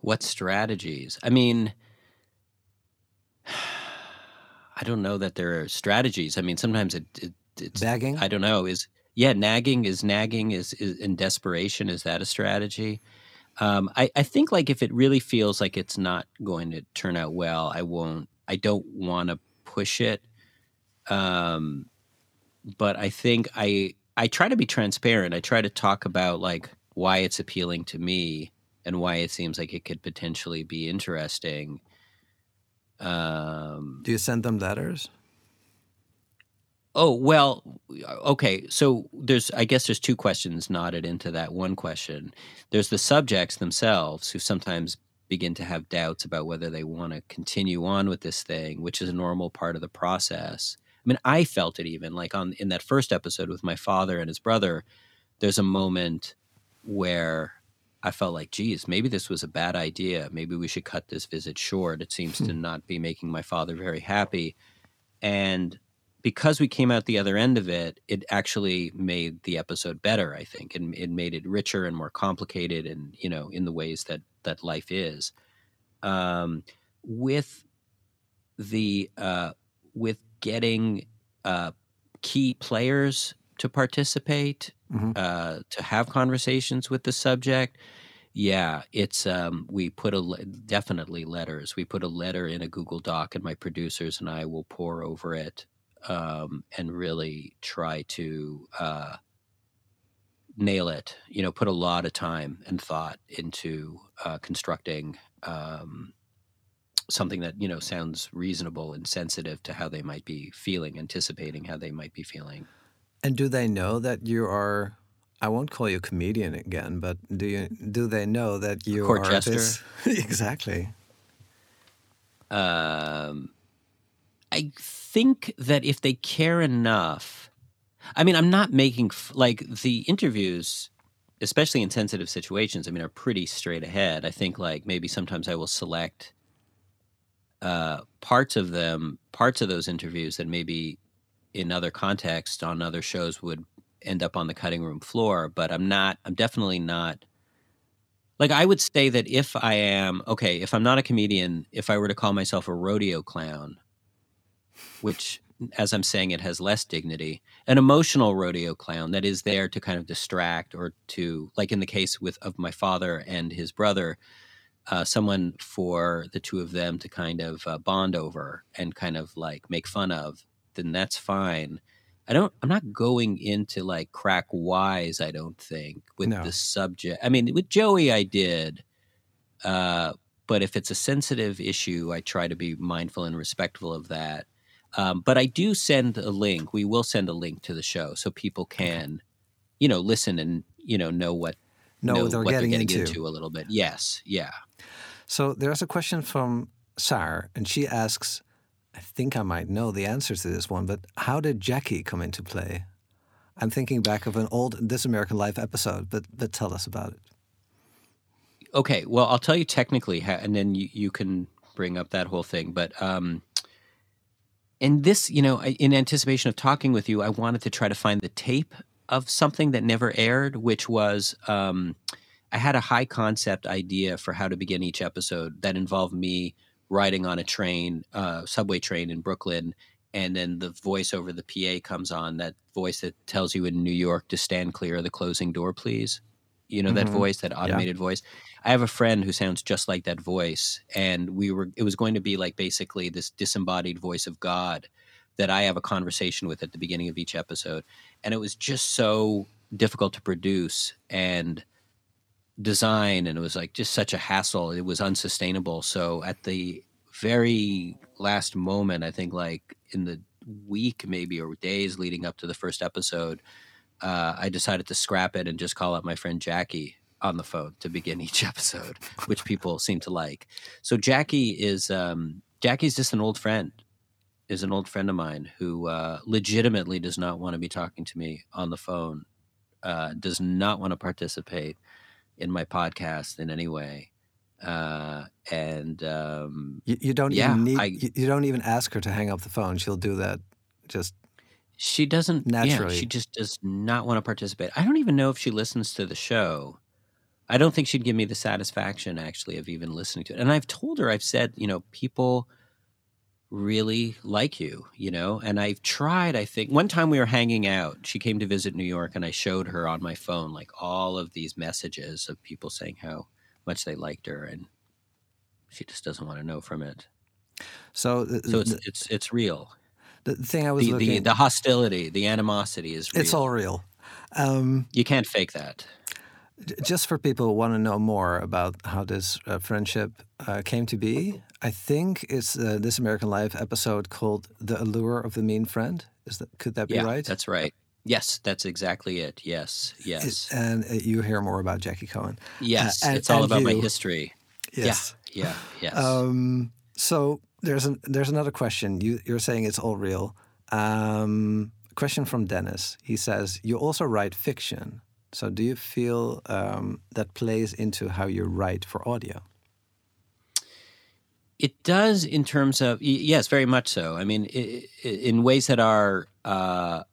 what strategies? I mean, I don't know that there are strategies. I mean, sometimes it, it it's nagging. I don't know. Is yeah, nagging is nagging is, is in desperation. Is that a strategy? Um, I, I think like if it really feels like it's not going to turn out well, I won't. I don't want to push it. Um, but I think I I try to be transparent. I try to talk about like why it's appealing to me and why it seems like it could potentially be interesting. Um, Do you send them letters? Oh well, okay. So there's, I guess, there's two questions knotted into that one question. There's the subjects themselves who sometimes begin to have doubts about whether they want to continue on with this thing, which is a normal part of the process. I mean, I felt it even like on in that first episode with my father and his brother. There's a moment where I felt like, geez, maybe this was a bad idea. Maybe we should cut this visit short. It seems hmm. to not be making my father very happy. And because we came out the other end of it, it actually made the episode better, I think. And it made it richer and more complicated and, you know, in the ways that that life is. Um, with the uh, with getting uh, key players to participate, Mhm. uh, to have conversations with the subject. Yeah, it's um, we put a le- definitely letters. We put a letter in a Google Doc, and my producers and I will pour over it um, and really try to uh, nail it. You know, put a lot of time and thought into uh, constructing um, something that you know sounds reasonable and sensitive to how they might be feeling, anticipating how they might be feeling. And do they know that you are? I won't call you a comedian again, but do you? Do they know that you court are jester? this? exactly. um, I think that if they care enough, I mean, I'm not making like the interviews, especially in sensitive situations. I mean, are pretty straight ahead. I think like maybe sometimes I will select uh, parts of them, parts of those interviews that maybe in other contexts on other shows would end up on the cutting room floor. But I'm not. I'm definitely not like I would say that if I am okay, if I'm not a comedian, if I were to call myself a rodeo clown, which as I'm saying it has less dignity, an emotional rodeo clown that is there to kind of distract or to like in the case with of my father and his brother, uh, someone for the two of them to kind of uh, bond over and kind of like make fun of, then that's fine. I don't. I'm not going into like crack wise. I don't think with No. the subject. I mean, with Joey, I did. Uh, but if it's a sensitive issue, I try to be mindful and respectful of that. Um, but I do send a link. We will send a link to the show so people can, you know, listen and you know know what Know what they're getting into. a little bit. Yes, yeah. So there's a question from Sar, and she asks, I think I might know the answer to this one, but how did Jackie come into play? I'm thinking back of an old This American Life episode, but but tell us about it. Okay, well, I'll tell you technically, how, and then you, you can bring up that whole thing. But um, in this, you know, in anticipation of talking with you, I wanted to try to find the tape of something that never aired, which was um, I had a high concept idea for how to begin each episode that involved me riding on a train, uh, subway train in Brooklyn, and then the voice over the PA comes on, that voice that tells you in New York to stand clear of the closing door, please. You know that Mhm. voice, that automated voice. I have a friend who sounds just like that voice, and we were. It was going to be like basically this disembodied voice of God that I have a conversation with at the beginning of each episode, and it was just so difficult to produce and design, and it was like just such a hassle. It was unsustainable. So at the very last moment, I think like in the week maybe or days leading up to the first episode, uh, I decided to scrap it and just call up my friend Jackie on the phone to begin each episode, which people seem to like. So Jackie is um, Jackie's just an old friend. is an old friend of mine who uh, legitimately does not want to be talking to me on the phone, uh, does not want to participate in my podcast in any way. Uh, and um, You, you don't Yeah, even need. I- you, you don't even ask her to hang up the phone. She'll do that. Just she doesn't Yeah, Naturally. she just does not want to participate. I don't even know if she listens to the show. I don't think she'd give me the satisfaction actually of even listening to it. And I've told her, I've said, you know, people really like you, you know, and I've tried, I think one time we were hanging out, she came to visit New York and I showed her on my phone like all of these messages of people saying how much they liked her and she just doesn't want to know from it. so. Uh, so uh, it's it's it's real. The thing I was The, the looking. the hostility, the animosity is real. it's all real. Um, You can't fake that. just for people who want to know more about how this uh, friendship uh, came to be, I think it's uh, this American Life episode called "The Allure of the Mean Friend." Is that could that be yeah, right? that's right. Yes, that's exactly it. Yes, It- yes, and uh, you hear more about Jackie Cohen. yes. and- it's all about my history. Yes. Yeah, yeah, yes. Um, so there's an, there's another question. You you're saying it's all real. Um, question from Dennis. He says you also write fiction. So do you feel um, that plays into how you write for audio? It does in terms of yes, very much so. I mean, in ways that are uh,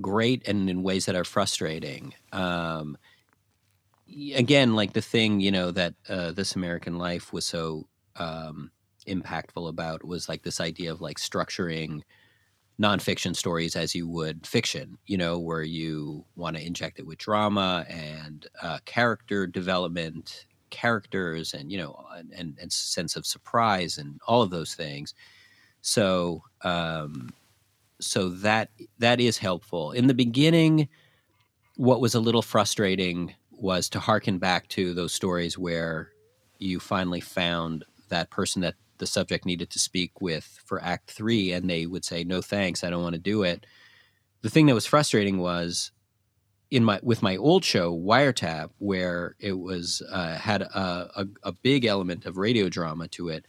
great and in ways that are frustrating. Um, again, like the thing you know that uh, this American Life was so um, impactful about was like this idea of like structuring nonfiction stories as you would fiction. You know, where you want to inject it with drama and uh, character development characters and you know and, and, sense of surprise and all of those things so um so that that is helpful in the beginning what was a little frustrating was to harken back to those stories where you finally found that person that the subject needed to speak with for act 3 and they would say no thanks i don't want to do it. The thing that was frustrating was in my with my old show wiretap where it was uh, had a, a, a big element of radio drama to it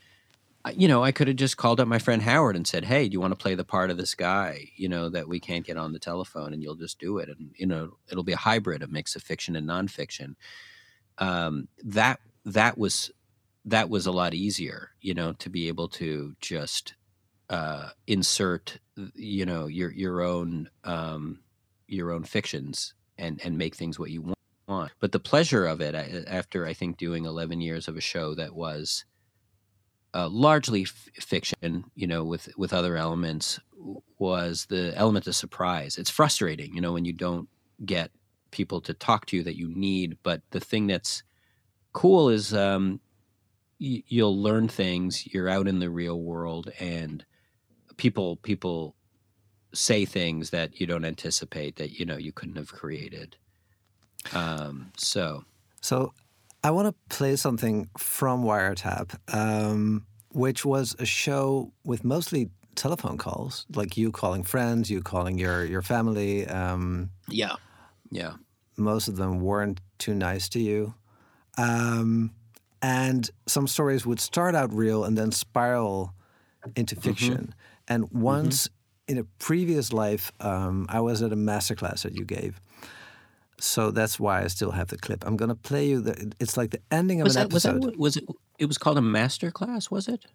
you know i could have just called up my friend howard and said hey do you want to play the part of this guy you know that we can't get on the telephone and you'll just do it and you know it'll be a hybrid a mix of fiction and nonfiction. Um, that that was that was a lot easier you know to be able to just uh, insert you know your your own um, your own fictions and and make things what you want. But the pleasure of it, after I think doing eleven years of a show that was uh, largely f- fiction, you know, with with other elements, was the element of surprise. It's frustrating, you know, when you don't get people to talk to you that you need. But the thing that's cool is um, y- you'll learn things. You're out in the real world, and people people say things that you don't anticipate that you know you couldn't have created. Um, so So I want to play something from Wiretap, um, which was a show with mostly telephone calls, like you calling friends, you calling your your family. Um, yeah, yeah, most of them weren't too nice to you. Um, and some stories would start out real and then spiral into fiction. And once in a previous life, um, I was at a masterclass that you gave. So that's why I still have the clip. I'm going to play you the. It's like the ending of was an that was that episode, was it? It was called a master class, was it?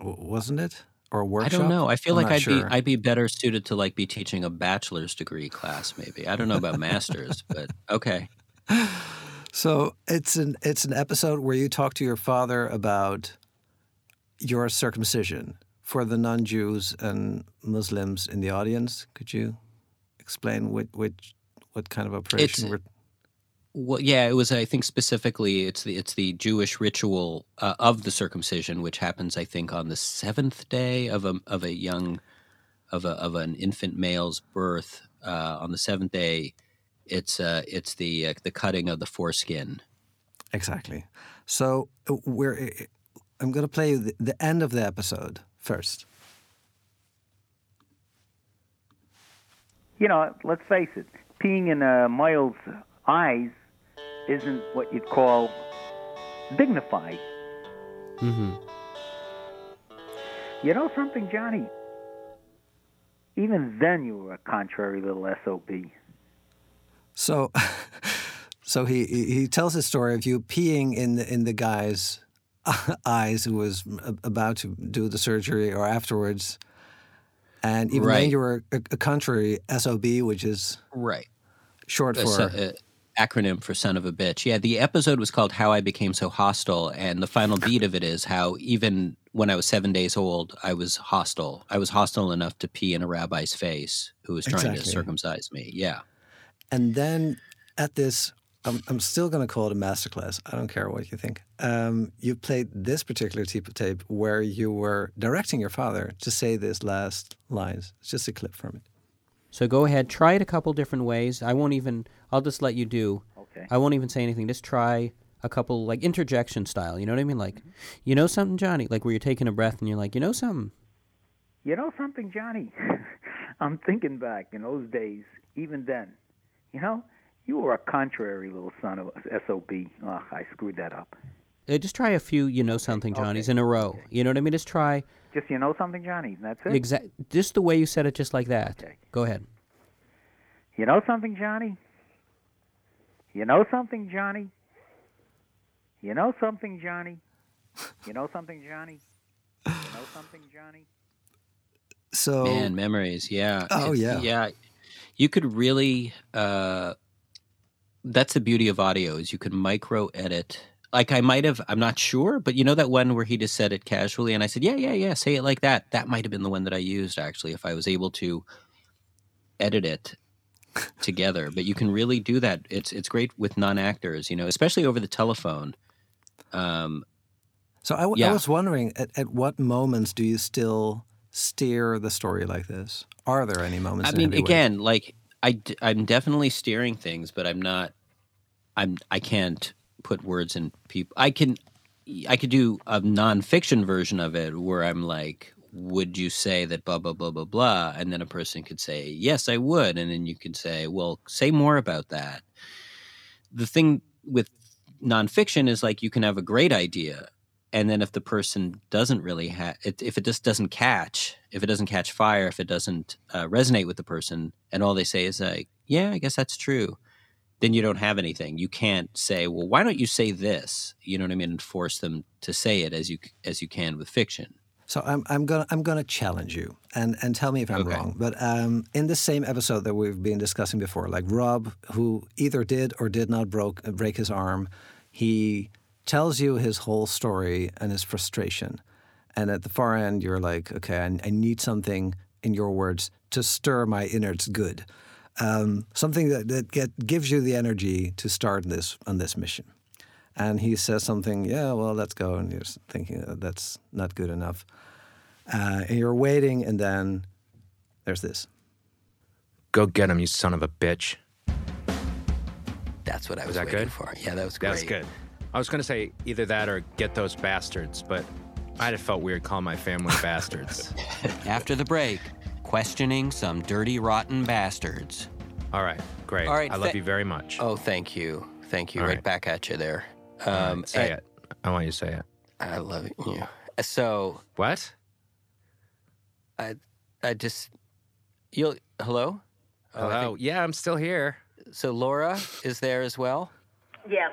Wasn't it? Or a workshop? I don't know. I feel I'm like I'd sure. be I'd be better suited to like be teaching a bachelor's degree class, maybe. I don't know about masters, but okay. So it's an it's an episode where you talk to your father about your circumcision for the non-Jews and Muslims in the audience. Could you explain which which what kind of operation It's- we're Well, yeah, it was. I think specifically, it's the it's the Jewish ritual uh, of the circumcision, which happens, I think, on the seventh day of a of a young of a of an infant male's birth. Uh, on the seventh day, it's uh, it's the uh, the cutting of the foreskin. exactly. So uh, we're I'm going to play you the, the end of the episode first. you know, let's face it, peeing in uh, Miles' eyes isn't what you'd call dignified. Mm-hmm. You know something, Johnny? even then you were a contrary little SOB. So, so he he tells a story of you peeing in the in the guy's eyes who was about to do the surgery or afterwards, and even then Right. you were a, a contrary SOB, which is Right. short for a uh, acronym for son of a bitch. Yeah, the episode was called How I Became So Hostile, and the final beat of it is how even when I was seven days old, I was hostile. I was hostile enough to pee in a rabbi's face who was trying to circumcise me. Yeah. And then at this, I'm, I'm still going to call it a masterclass. I don't care what you think. Um, you played this particular tape of tape where you were directing your father to say these last lines. It's just a clip from it. So go ahead, try it a couple different ways. I won't even. I'll just let you do. Okay. I won't even say anything. Just try a couple like interjection style. You know what I mean? Like, you know something, Johnny? Like where you're taking a breath and you're like, you know something. You know something, Johnny? I'm thinking back in those days, even then. You know, you were a contrary little son of a SOB. Oh, I screwed that up. Uh, just try a few, you know something, Johnnies in a row. You know what I mean? Just try Just you know something, Johnny? That's it? exact, just the way you said it, just like that. Okay. Go ahead. You know something, Johnny? You know something, Johnny? You know something, Johnny? You know something, Johnny? You know something, Johnny? So, Man, memories. Yeah. Oh, It's- yeah. Yeah. You could really. Uh, that's the beauty of audio is you could micro edit. Like I might have. I'm not sure, but you know that one where he just said it casually, and I said, "Yeah, yeah, yeah, say it like that." That might have been the one that I used actually, if I was able to edit it together. But you can really do that. It's it's great with non actors, you know, especially over the telephone. Um, so I, w- I Yeah. was wondering at, at what moments do you still steer the story like this? Are there any moments? I mean, again, like I, I'm definitely steering things, but I'm not. I'm. I can't put words in people. I can. I could do a nonfiction version of it where I'm like, "Would you say that blah blah blah blah blah?" And then a person could say, "Yes, I would," and then you could say, "Well, say more about that." The thing with nonfiction is like you can have a great idea, and then if the person doesn't really have, if it just doesn't catch, if it doesn't catch fire, if it doesn't uh, resonate with the person, and all they say is like, "Yeah, I guess that's true," then you don't have anything. You can't say, "Well, why don't you say this?" You know what I mean, and force them to say it as you as you can with fiction. So I'm I'm gonna I'm gonna challenge you and and tell me if I'm Okay. wrong. But um, in the same episode that we've been discussing before, like Rob, who either did or did not broke break his arm, he tells you his whole story and his frustration, and at the far end, you're like, okay, I, I need something in your words to stir my innards good, um, something that that get, gives you the energy to start this on this mission. And he says something, yeah, well, let's go. And you're thinking uh, that's not good enough. Uh, and you're waiting, and then there's this. Go get him, you son of a bitch. That's what I was, that waiting good? for. Yeah, that was That great. was good. I was going to say either that or get those bastards, but I'd have felt weird calling my family bastards. After the break, questioning some dirty, rotten bastards. All right, great. All right, I love tha- you very much. Oh, thank you. Thank you. All right. right. back at you there. All right, Um, say and- it. I want you to say it. I love you. So What? I, I just, you'll, hello? Oh, I Hello? yeah, I'm still here. so Laura is there as well? Yeah.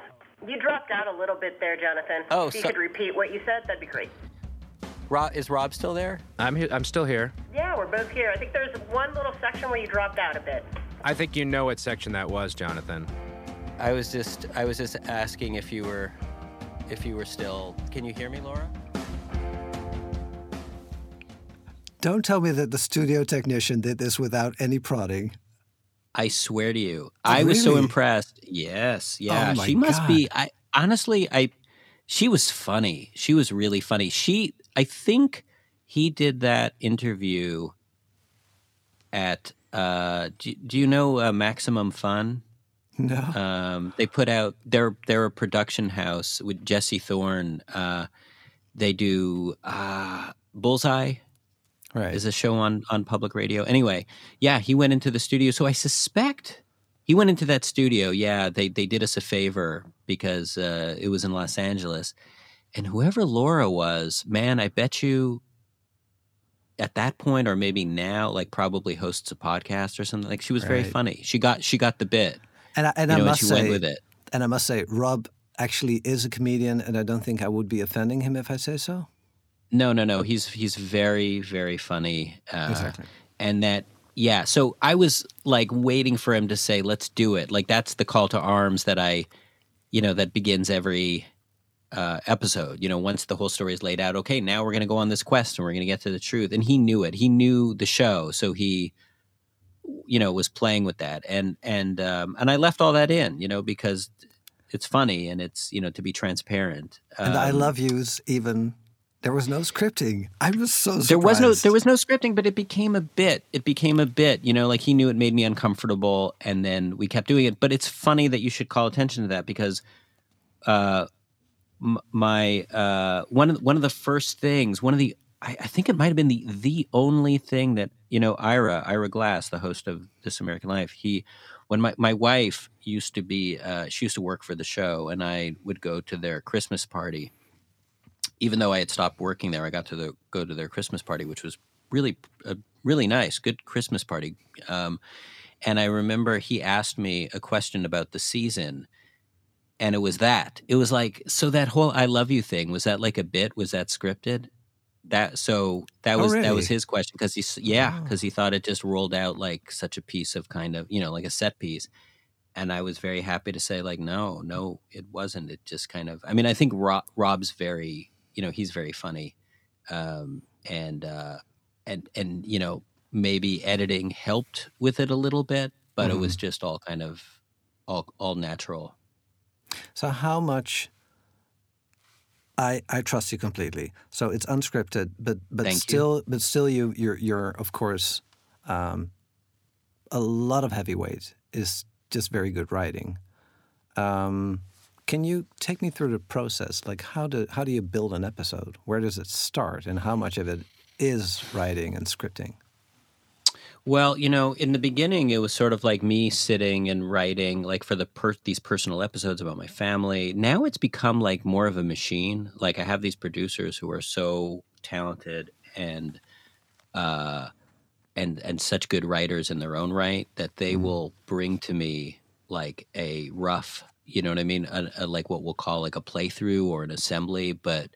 You dropped out a little bit there, Jonathan. Oh, if you so- could repeat what you said, that'd be great. Rob, is Rob still there? I'm here. I'm still here. Yeah, we're both here. I think there's one little section where you dropped out a bit. I think you know what section that was, Jonathan. I was just, I was just asking if you were, if you were still. Can you hear me, Laura? Don't tell me that the studio technician did this without any prodding. I swear to you, I was so impressed. Yes, yeah, my she must God. be. I honestly, I, she was funny. She was really funny. She, I think, he did that interview at. Uh, do, do you know uh, Maximum Fun? No. Um, they put out they're they're a production house with Jesse Thorn. Uh, they do uh, Bullseye right. is a show on on public radio. Anyway, yeah, he went into the studio. So I suspect he went into that studio. Yeah, they they did us a favor because uh, it was in Los Angeles, and whoever Laura was, man, I bet you. at that point or maybe now like probably hosts a podcast or something like she was very funny she got she got the bit And I, and you I know, and must she say, went with it and I must say, Rob actually is a comedian, and I don't think I would be offending him if I say so. No no no. He's he's very very funny uh, Exactly. and that yeah. So i was like waiting for him to say let's do it. Like that's the call to arms that i you know that begins every uh, episode. You know once the whole story is laid out okay now we're going to go on this quest and we're going to get to the truth. And he knew it. He knew the show. So he you know was playing with that. And and um, and i left all that in you know because it's funny and it's you know to be transparent. And I Um, love yous even. There was no scripting. I was so surprised. there was no there was no scripting but it became a bit it became a bit you know like he knew it made me uncomfortable and then we kept doing it but it's funny that you should call attention to that because uh m- my uh one of the, one of the first things one of the I, I think it might have been the the only thing that you know Ira Ira Glass the host of This American Life he when my, my wife used to be uh, she used to work for the show and I would go to their Christmas party even though I had stopped working there, I got to the, go to their Christmas party, which was really uh, really nice, good Christmas party. Um, and I remember he asked me a question about the season, and it was that. It was like, so that whole "I love you" thing was that like a bit? Was that scripted? That so that Oh, was that was his question because he yeah because he thought it just rolled out like such a piece of kind of you know like a set piece and I was very happy to say like no, no, it wasn't. It just kind of. I mean, I think Rob, Rob's very, you know, he's very funny, um, and uh, and and you know maybe editing helped with it a little bit, but it was just all kind of all all natural. So how much? I I trust you completely. So it's unscripted, but but Thank you. still, but still, you you're you're of course, um, a lot of heavyweight is just very good writing. Um, can you take me through the process? Like how do how do you build an episode? Where does it start, and how much of it is writing and scripting? Well, you know, in the beginning, it was sort of like me sitting and writing, like for the per- these personal episodes about my family. Now it's become like more of a machine. Like I have these producers who are so talented and uh, and and such good writers in their own right that they will bring to me like a rough, you know what I mean, a, a, like what we'll call like a playthrough or an assembly, but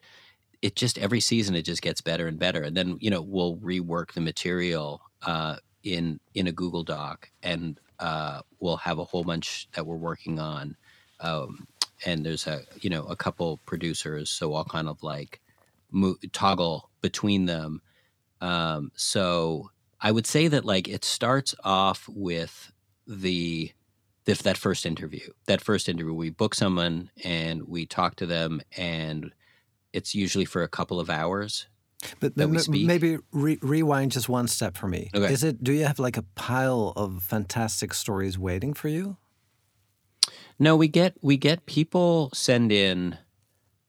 it just every season it just gets better and better and then you know we'll rework the material uh, in in a google doc and uh, we'll have a whole bunch that we're working on um, and there's a you know a couple producers so i'll kind of like mo- toggle between them um, so i would say that like it starts off with the if that first interview that first interview we book someone and we talk to them and it's usually for a couple of hours. But, that but we m- speak. maybe re- rewind just one step for me. Okay. Is it? Do you have like a pile of fantastic stories waiting for you? No, we get we get people send in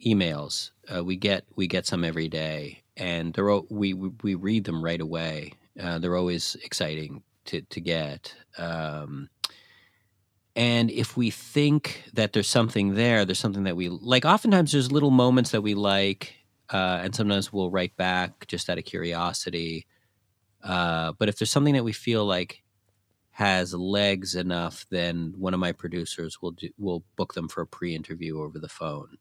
emails. Uh, we get we get some every day, and they're al- we we we read them right away. Uh, they're always exciting to to get. Um, and if we think that there's something there, there's something that we like. Oftentimes, there's little moments that we like, uh, and sometimes we'll write back just out of curiosity. Uh, but if there's something that we feel like has legs enough, then one of my producers will do, will book them for a pre-interview over the phone.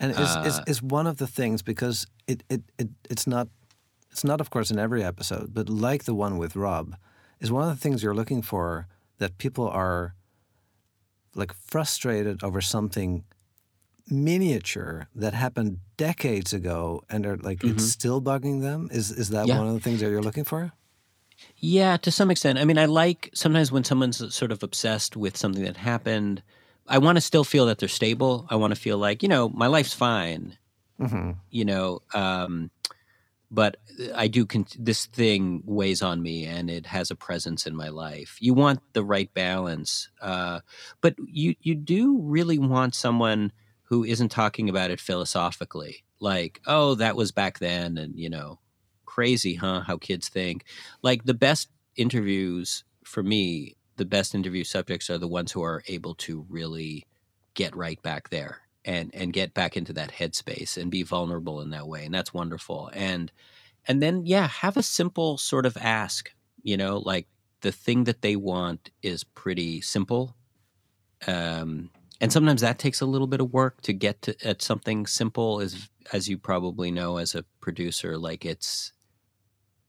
And is, is Uh, is one of the things because it, it, it it's not it's not of course in every episode, but like the one with Rob, is one of the things you're looking for that people are like frustrated over something miniature that happened decades ago and are like it's still bugging them. Is is that Mm-hmm. Yeah. one of the things that you're looking for? Yeah, to some extent. I mean, I like sometimes when someone's sort of obsessed with something that happened. I want to still feel that they're stable. I want to feel like you know my life's fine. hmm You know, um, but I do. Con- this thing weighs on me, and it has a presence in my life. You want the right balance, uh, but you you do really want someone who isn't talking about it philosophically, like, oh, that was back then, and you know, crazy, huh? How kids think. Like the best interviews for me, the best interview subjects are the ones who are able to really get right back there and and get back into that headspace and be vulnerable in that way, and that's wonderful. And and then yeah, have a simple sort of ask. You know, like the thing that they want is pretty simple. Um, and sometimes that takes a little bit of work to get to at something simple as as you probably know as a producer like it's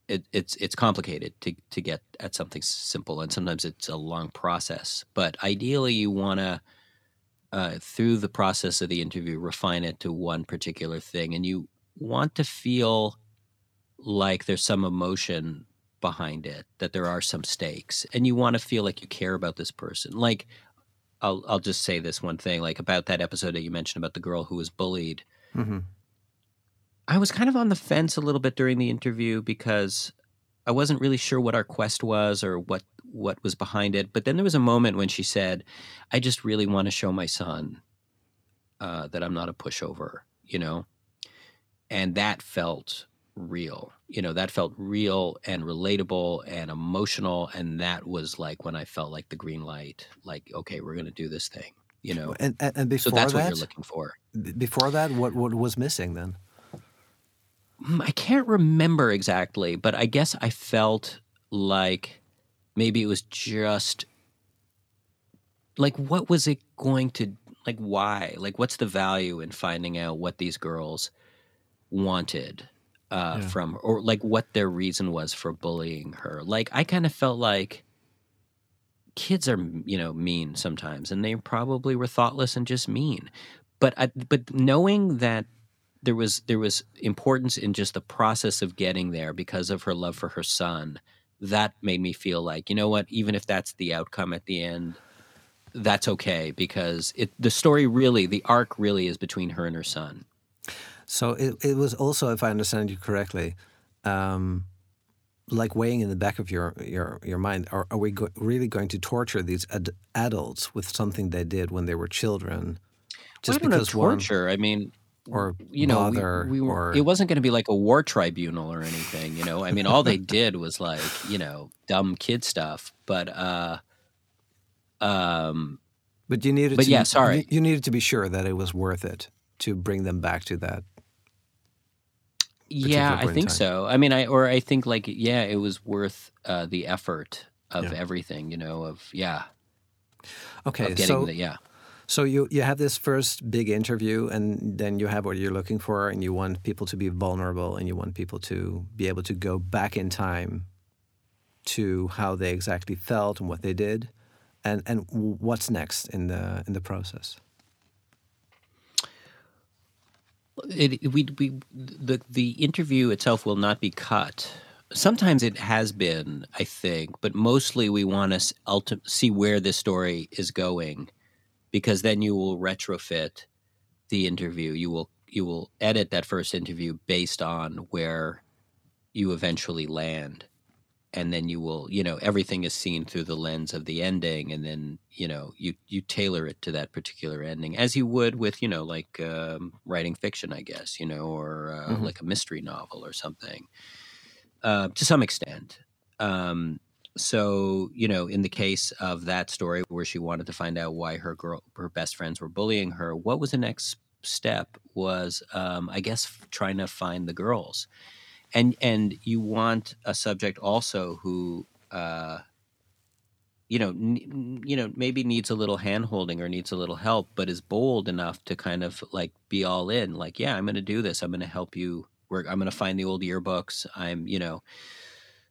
it, it's it's complicated to to get at something simple and sometimes it's a long process but ideally you want to uh, through the process of the interview refine it to one particular thing and you want to feel like there's some emotion behind it that there are some stakes and you want to feel like you care about this person like I'll I'll just say this one thing, like about that episode that you mentioned about the girl who was bullied. Mm-hmm. I was kind of on the fence a little bit during the interview because I wasn't really sure what our quest was or what what was behind it. But then there was a moment when she said, "I just really want to show my son uh, that I'm not a pushover," you know, and that felt real. You know, that felt real and relatable and emotional. And that was like when I felt like the green light, like, okay, we're going to do this thing, you know. And, and, and before so that's that, what you're looking for. Before that, what, what was missing then? Mm, I can't remember exactly, but I guess I felt like maybe it was just like, what was it going to, like, why? Like, what's the value in finding out what these girls wanted? uh, yeah. from, or like what their reason was for bullying her. Like I kind of felt like kids are, you know, mean sometimes, and they probably were thoughtless and just mean. But I, but knowing that there was there was importance in just the process of getting there because of her love for her son, that made me feel like you know what, even if that's the outcome at the end. That's okay because it the story really the arc really is between her and her son so it, it was also, if I understand you correctly, um, like weighing in the back of your your your mind. Are, are we go- really going to torture these ad- adults with something they did when they were children? Just well, because torture. One, I mean, or you know, we, we were, or... it wasn't going to be like a war tribunal or anything. You know, I mean, all they did was like you know dumb kid stuff. But uh, um, but you needed. But to, yeah, sorry, you needed to be sure that it was worth it to bring them back to that yeah, I think so. I mean, I or I think like yeah, it was worth uh, the effort of yeah. everything. You know, of yeah. Okay, of so the, yeah. So you you have this first big interview, and then you have what you're looking for, and you want people to be vulnerable, and you want people to be able to go back in time to how they exactly felt and what they did, and and what's next in the in the process. it, we, we, the, the interview itself will not be cut. Sometimes it has been, I think, but mostly we want to ulti- see where this story is going, because then you will retrofit the interview. You will you will edit that first interview based on where you eventually land and then you will you know everything is seen through the lens of the ending and then you know you you tailor it to that particular ending as you would with you know like um, writing fiction i guess you know or uh, mm-hmm. like a mystery novel or something uh, to some extent um, so you know in the case of that story where she wanted to find out why her girl her best friends were bullying her what was the next step was um, i guess trying to find the girls. And and you want a subject also who uh, you know n- you know maybe needs a little hand holding or needs a little help but is bold enough to kind of like be all in like yeah i'm going to do this. I'm going to help you work. I'm going to find the old yearbooks. I'm you know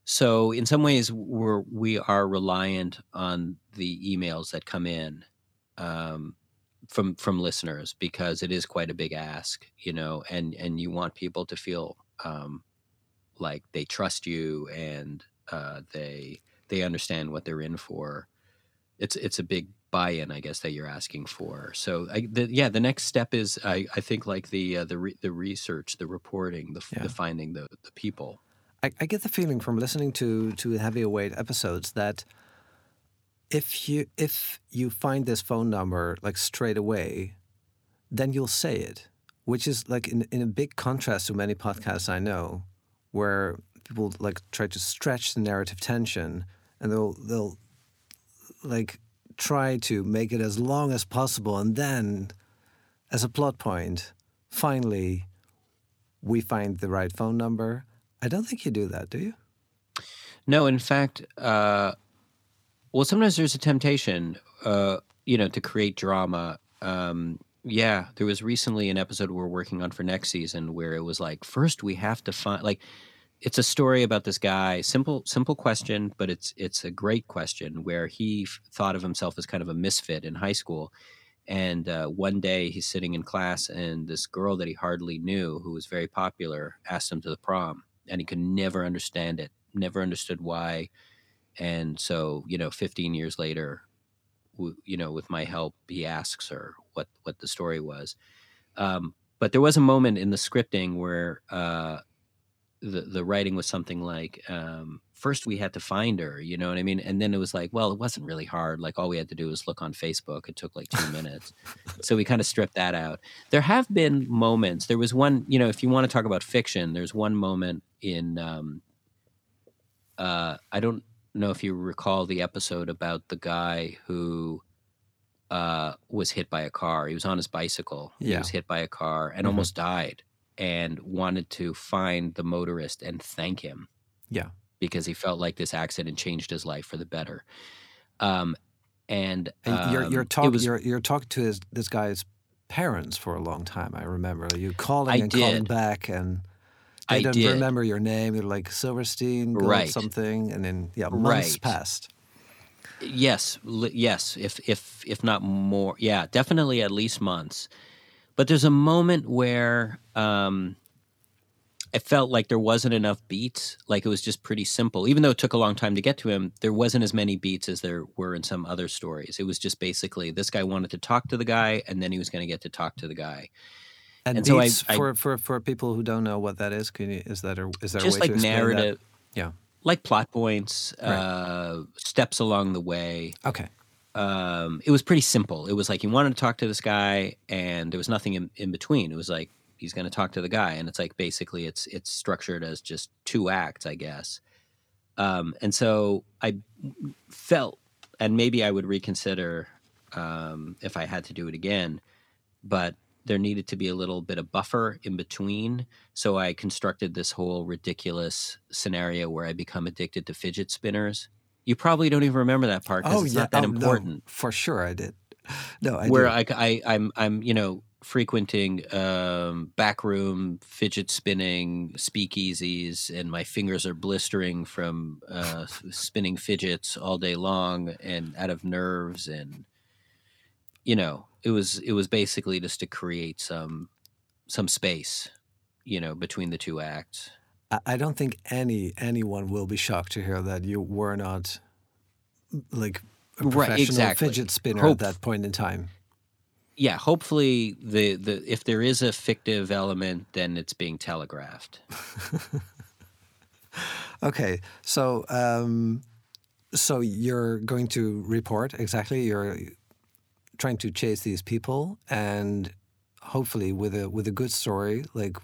so in some ways we're we are reliant on the emails that come in um, from from listeners because it is quite a big ask you know and and you want people to feel um, like they trust you and uh, they they understand what they're in for. It's it's a big buy-in, I guess, that you're asking for. So, I, the, yeah, the next step is I, I think like the uh, the re, the research, the reporting, the, yeah. the finding the the people. I, I get the feeling from listening to to heavier weight episodes that if you if you find this phone number like straight away, then you'll say it, which is like in in a big contrast to many podcasts I know where people like try to stretch the narrative tension and they'll they'll like try to make it as long as possible and then as a plot point finally we find the right phone number I don't think you do that, do you? No, in fact, uh, well, sometimes there's a temptation, uh, you know, to create drama. Um, yeah, there was recently an episode we're working on for next season where it was like, first we have to find like it's a story about this guy. Simple, simple question, but it's it's a great question where he f- thought of himself as kind of a misfit in high school. And uh, one day he's sitting in class, and this girl that he hardly knew, who was very popular, asked him to the prom, and he could never understand it, never understood why. And so, you know, 15 years later, w- you know, with my help, he asks her what what the story was. Um, but there was a moment in the scripting where uh, the the writing was something like, um, first we had to find her, you know what I mean, and then it was like, well, it wasn't really hard. Like all we had to do was look on Facebook. It took like two minutes, so we kind of stripped that out. There have been moments. There was one, you know, if you want to talk about fiction, there's one moment in. Um, uh, I don't know if you recall the episode about the guy who uh, was hit by a car. He was on his bicycle. He Yeah. was hit by a car and Mhm. almost died, and wanted to find the motorist and thank him Yeah. because he felt like this accident changed his life for the better. Um, and And you're you're um, talking you're you're talking to his this guy's parents for a long time. I remember you calling I and calling back, and I don't did. remember your name. They're like Silverstein, Gold Right. something, and then yeah, months Right. passed. Yes, yes. If if if not more, yeah, definitely at least months. But there's a moment where um, it felt like there wasn't enough beats. Like it was just pretty simple, even though it took a long time to get to him. There wasn't as many beats as there were in some other stories. It was just basically this guy wanted to talk to the guy, and then he was going to get to talk to the guy. And, And so I- for, for for people who don't know what that is, can you, is that a, is there a just way like to explain that? narrative, Yeah. like plot points, Right. uh, steps along the way. Okay. um, it was pretty simple. It was like he wanted to talk to this guy, and there was nothing in, in between. It was like he's going to talk to the guy, and it's like basically it's it's structured as just two acts, I guess. Um, and so I felt, and maybe I would reconsider um, if I had to do it again, but there needed to be a little bit of buffer in between. So I constructed this whole ridiculous scenario where I become addicted to fidget spinners. You probably don't even remember that part because Oh it's yeah, not that oh, no, important for sure I did. No, I where. I, I I'm I'm you know frequenting um, backroom fidget spinning speakeasies, and my fingers are blistering from uh, spinning fidgets all day long, and out of nerves, and you know it was it was basically just to create some some space, you know, between the two acts. I, don't think any anyone will be shocked to hear that you were not like a Right, professional exactly. fidget spinner Hope- at that point in time. Yeah, hopefully the the if there is a fictive element, then it's being telegraphed. Okay, so um, so you're going to report exactly. You're trying to chase these people, and hopefully with a with a good story. Like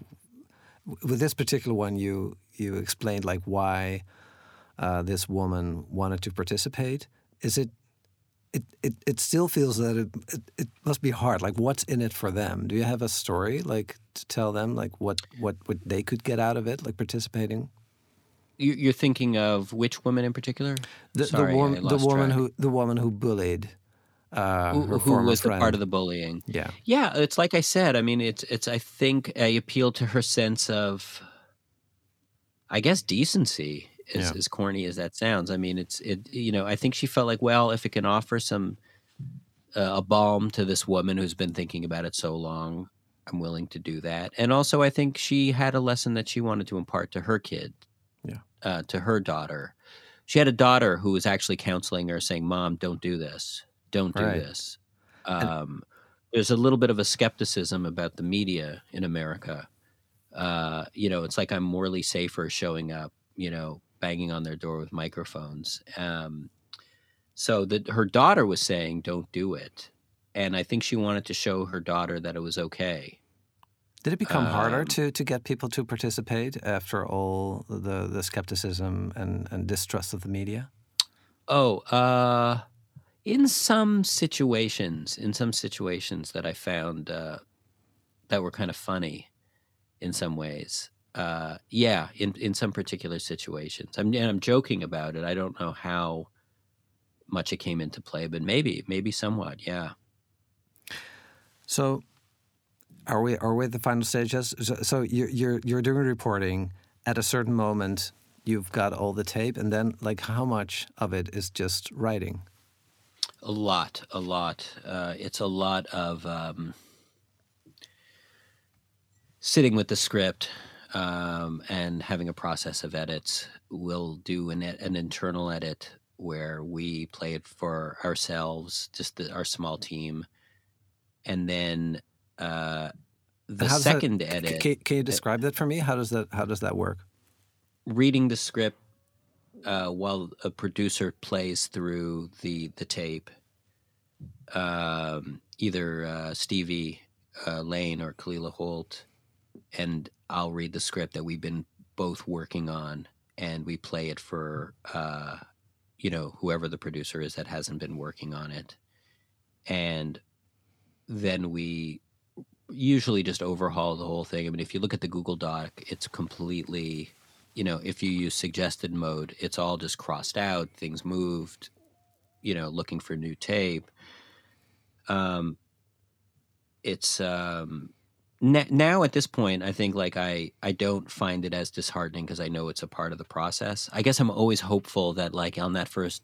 with this particular one, you you explained like why uh, this woman wanted to participate. Is it? It, it, it still feels that it, it it must be hard. Like, what's in it for them? Do you have a story like to tell them like what what what they could get out of it, like participating? You- You're thinking of which woman in particular? The, Sorry, the, wom- the woman track. who the woman who bullied uh, who, who was the part of the bullying. yeah Yeah, it's like I said. I mean, it's it's. I think I appeal to her sense of, I guess, decency. As, Yeah. as corny as that sounds, I mean, it's it. You know, I think she felt like, well, if it can offer some uh, a balm to this woman who's been thinking about it so long, I'm willing to do that. And also, I think she had a lesson that she wanted to impart to her kid, Yeah. uh, to her daughter. She had a daughter who was actually counseling her, saying, "Mom, don't do this. Don't do Right. this." Um, there's a little bit of a skepticism about the media in America. Uh, you know, it's like I'm morally safer showing up, you know, banging on their door with microphones. Um, so that her daughter was saying, "Don't do it," and I think she wanted to show her daughter that it was okay. did it become harder Um, to, to get people to participate after all the, the skepticism and, and distrust of the media Oh, uh, in some situations, in some situations that I found uh, that were kind of funny, in some ways, uh, yeah, in in some particular situations. I'm and I'm joking about it. I don't know how much it came into play, but maybe maybe somewhat. Yeah. So, are we are we at the final stages? So, so you're you're you're doing reporting at a certain moment. You've got all the tape, and then like how much of it is just writing? A lot, a lot. Uh, it's a lot of um, sitting with the script um, and having a process of edits. We'll do an, an internal edit where we play it for ourselves, just the, our small team, and then uh, the second that, edit. Can, can you describe that for me? How does that how does that work? reading the script uh, while a producer plays through the the tape. Um, either uh, Stevie uh, Lane or Kalila Holt, and I'll read the script that we've been both working on, and we play it for uh, you know whoever the producer is that hasn't been working on it, and then we usually just overhaul the whole thing. I mean, if you look at the Google Doc, it's completely you know, if you use suggested mode, it's all just crossed out, things moved, you know, looking for new tape. Um, it's um, n- now at this point, I think like I I don't find it as disheartening because I know it's a part of the process. I guess I'm always hopeful that like on that first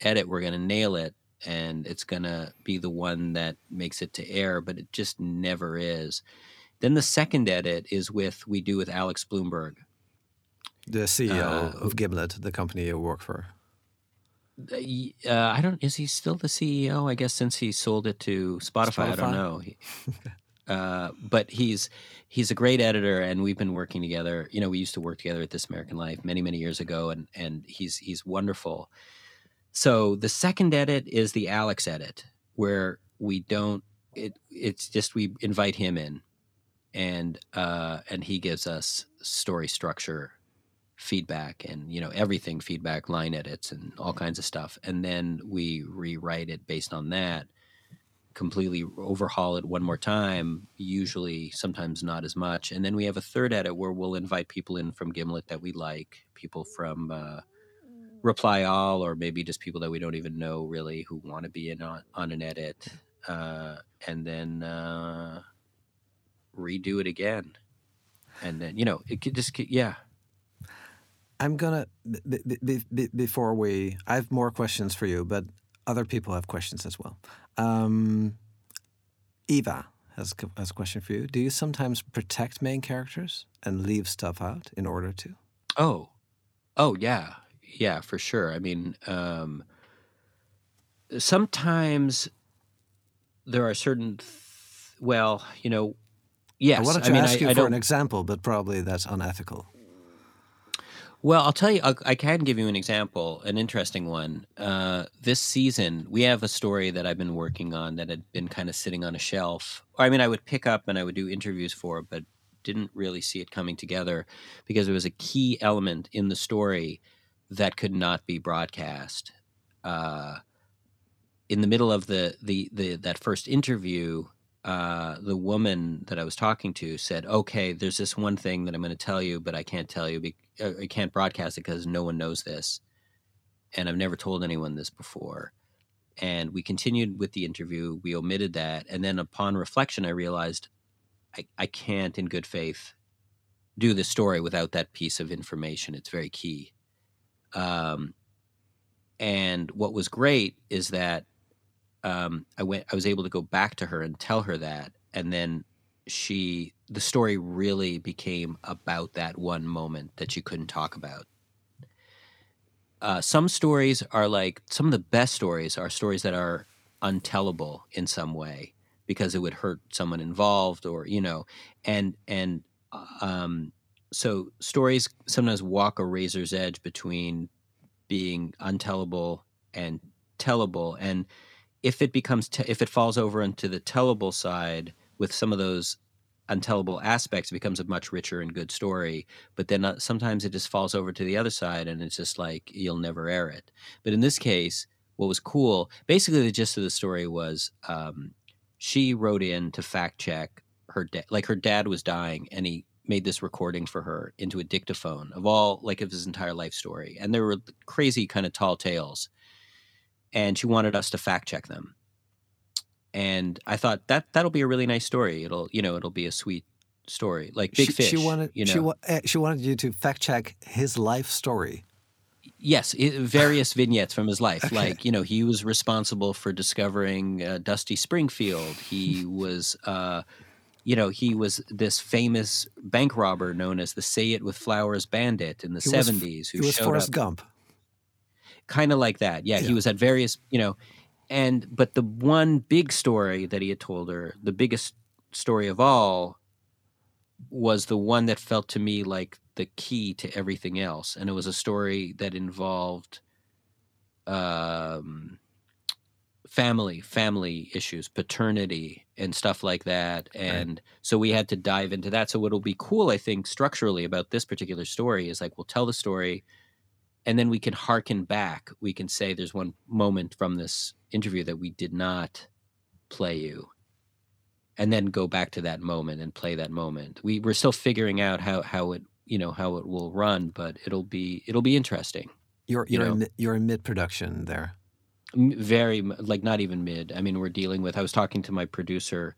edit, we're gonna nail it and it's gonna be the one that makes it to air, but it just never is. Then the second edit is with we do with Alex Blumberg The CEO Uh, of Gimlet, the company you work for. Uh, I don't. Is he still the CEO? I guess since he sold it to Spotify, I don't know. He- uh, but he's he's a great editor, and we've been working together. You know, we used to work together at This American Life many many years ago, and and he's he's wonderful. So the second edit is the Alex edit, where we don't. It it's just we invite him in, and uh, and he gives us story structure feedback and you know everything feedback line edits and all kinds of stuff and then we rewrite it based on that completely overhaul it one more time usually sometimes not as much and then we have a third edit where we'll invite people in from gimlet that we like people from uh, reply all or maybe just people that we don't even know really who want to be in on, on an edit uh, and then uh, redo it again. And then you know it could just yeah I'm gonna b- b- b- before we. I have more questions for you, but other people have questions as well. Um, Eva has, a- has a question for you. Do you sometimes protect main characters and leave stuff out in order to? Oh, oh yeah, yeah, for sure. I mean, um, sometimes there are certain, th- well, you know, yes. I wanted to mean, ask I, you I for don't. an example, but probably that's unethical. Well, I'll tell you, I, I can give you an example, an interesting one. Uh, this season, we have a story that I've been working on that had been kind of sitting on a shelf. I mean, I would pick up and I would do interviews for, but didn't really see it coming together because it was a key element in the story that could not be broadcast. Uh, in the middle of the, the, the that first interview, uh, the woman that I was talking to said, "Okay, there's this one thing that I'm going to tell you, but I can't tell you. Be- I can't broadcast it because no one knows this, and I've never told anyone this before." And we continued with the interview. We omitted that, and then upon reflection, I realized I, I can't, in good faith, do this story without that piece of information. It's very key. Um, and what was great is that um, I went. I was able to go back to her and tell her that, and then she, the story really became about that one moment that you couldn't talk about. Uh, some stories are like some of the best stories are stories that are untellable in some way because it would hurt someone involved, or you know, and and um, so stories sometimes walk a razor's edge between being untellable and tellable and if it becomes te- if it falls over into the tellable side with some of those untellable aspects it becomes a much richer and good story but then uh, sometimes it just falls over to the other side and it's just like you'll never air it but in this case what was cool basically the gist of the story was um, she wrote in to fact check her dad like her dad was dying and he made this recording for her into a dictaphone of all like of his entire life story, and there were crazy kind of tall tales, and she wanted us to fact check them. And I thought that that'll be a really nice story. It'll you know it'll be a sweet story like Big she, Fish. She wanted you know? she, wa- eh, she wanted you to fact check his life story. Yes, i various vignettes from his life. Like, you know, he was responsible for discovering uh, Dusty Springfield. He was, uh, you know, he was this famous bank robber known as the Say It with Flowers Bandit in the He was- 70s who He was Forrest up Gump. kind of like that. Yeah, Yeah. he was at various, you know, and but the one big story that he had told her, the biggest story of all, was the one that felt to me like the key to everything else, and it was a story that involved um, family, family issues, paternity, and stuff like that. And so we had to dive into that. So what'll be cool, I think, structurally about this particular story is like we'll tell the story and then we can harken back. We can say there's one moment from this interview that we did not play you, and then go back to that moment and play that moment. We we're still figuring out how how it you know how it will run, but it'll be it'll be interesting. You're You you're know. in, you're in mid production there. Very like not even mid. I mean, we're dealing with. I was talking to my producer,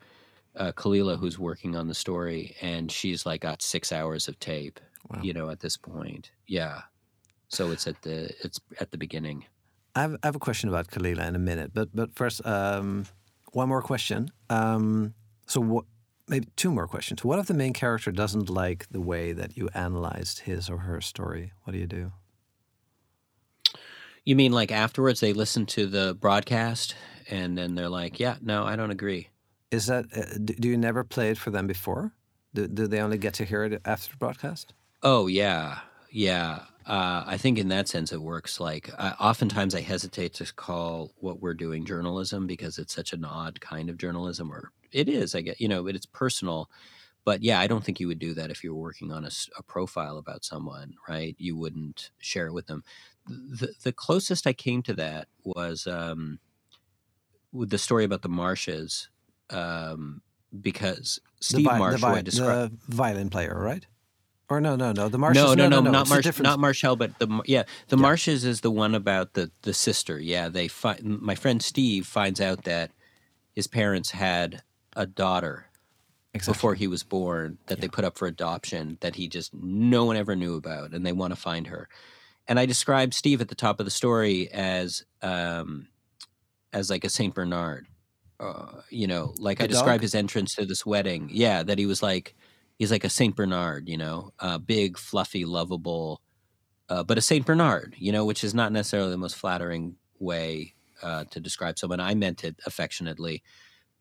uh, Kalila, who's working on the story, and she's like got six hours of tape. Wow. You know, at this point, yeah. So it's at the it's at the beginning. I have, I have a question about Kalila in a minute, but but first, um, one more question. Um, so what? Maybe two more questions. What if the main character doesn't like the way that you analyzed his or her story? What do you do? You mean like afterwards they listen to the broadcast and then they're like, "Yeah, no, I don't agree." Is that uh, do, you never play it for them before? Do, do they only get to hear it after the broadcast? Oh yeah, yeah. Uh, I think in that sense it works. Like, uh, oftentimes I hesitate to call what we're doing journalism because it's such an odd kind of journalism, or it is. I get, you know, but it's personal. But yeah, I don't think you would do that if you were working on a profile about someone, right? You wouldn't share it with them. The the closest I came to that was um, with the story about the marshes, um, because Steve vi- Marsh, who I vi- described. the violin player, right? Or no, no, no. The Marshes. No, no, no, no, not Marsh, not Marshall, but the yeah, the Marshes is the one about the the sister. Yeah, they find my friend Steve finds out that his parents had a daughter Exactly. before he was born that they put up for adoption that he just no one ever knew about, and they want to find her. And I described Steve at the top of the story as um, as like a Saint Bernard. Uh, you know, like I The described dog? his entrance to this wedding. Yeah, that he was like he's like a Saint Bernard. You know, uh, big, fluffy, lovable, uh, but a Saint Bernard. You know, which is not necessarily the most flattering way uh, to describe someone. I meant it affectionately,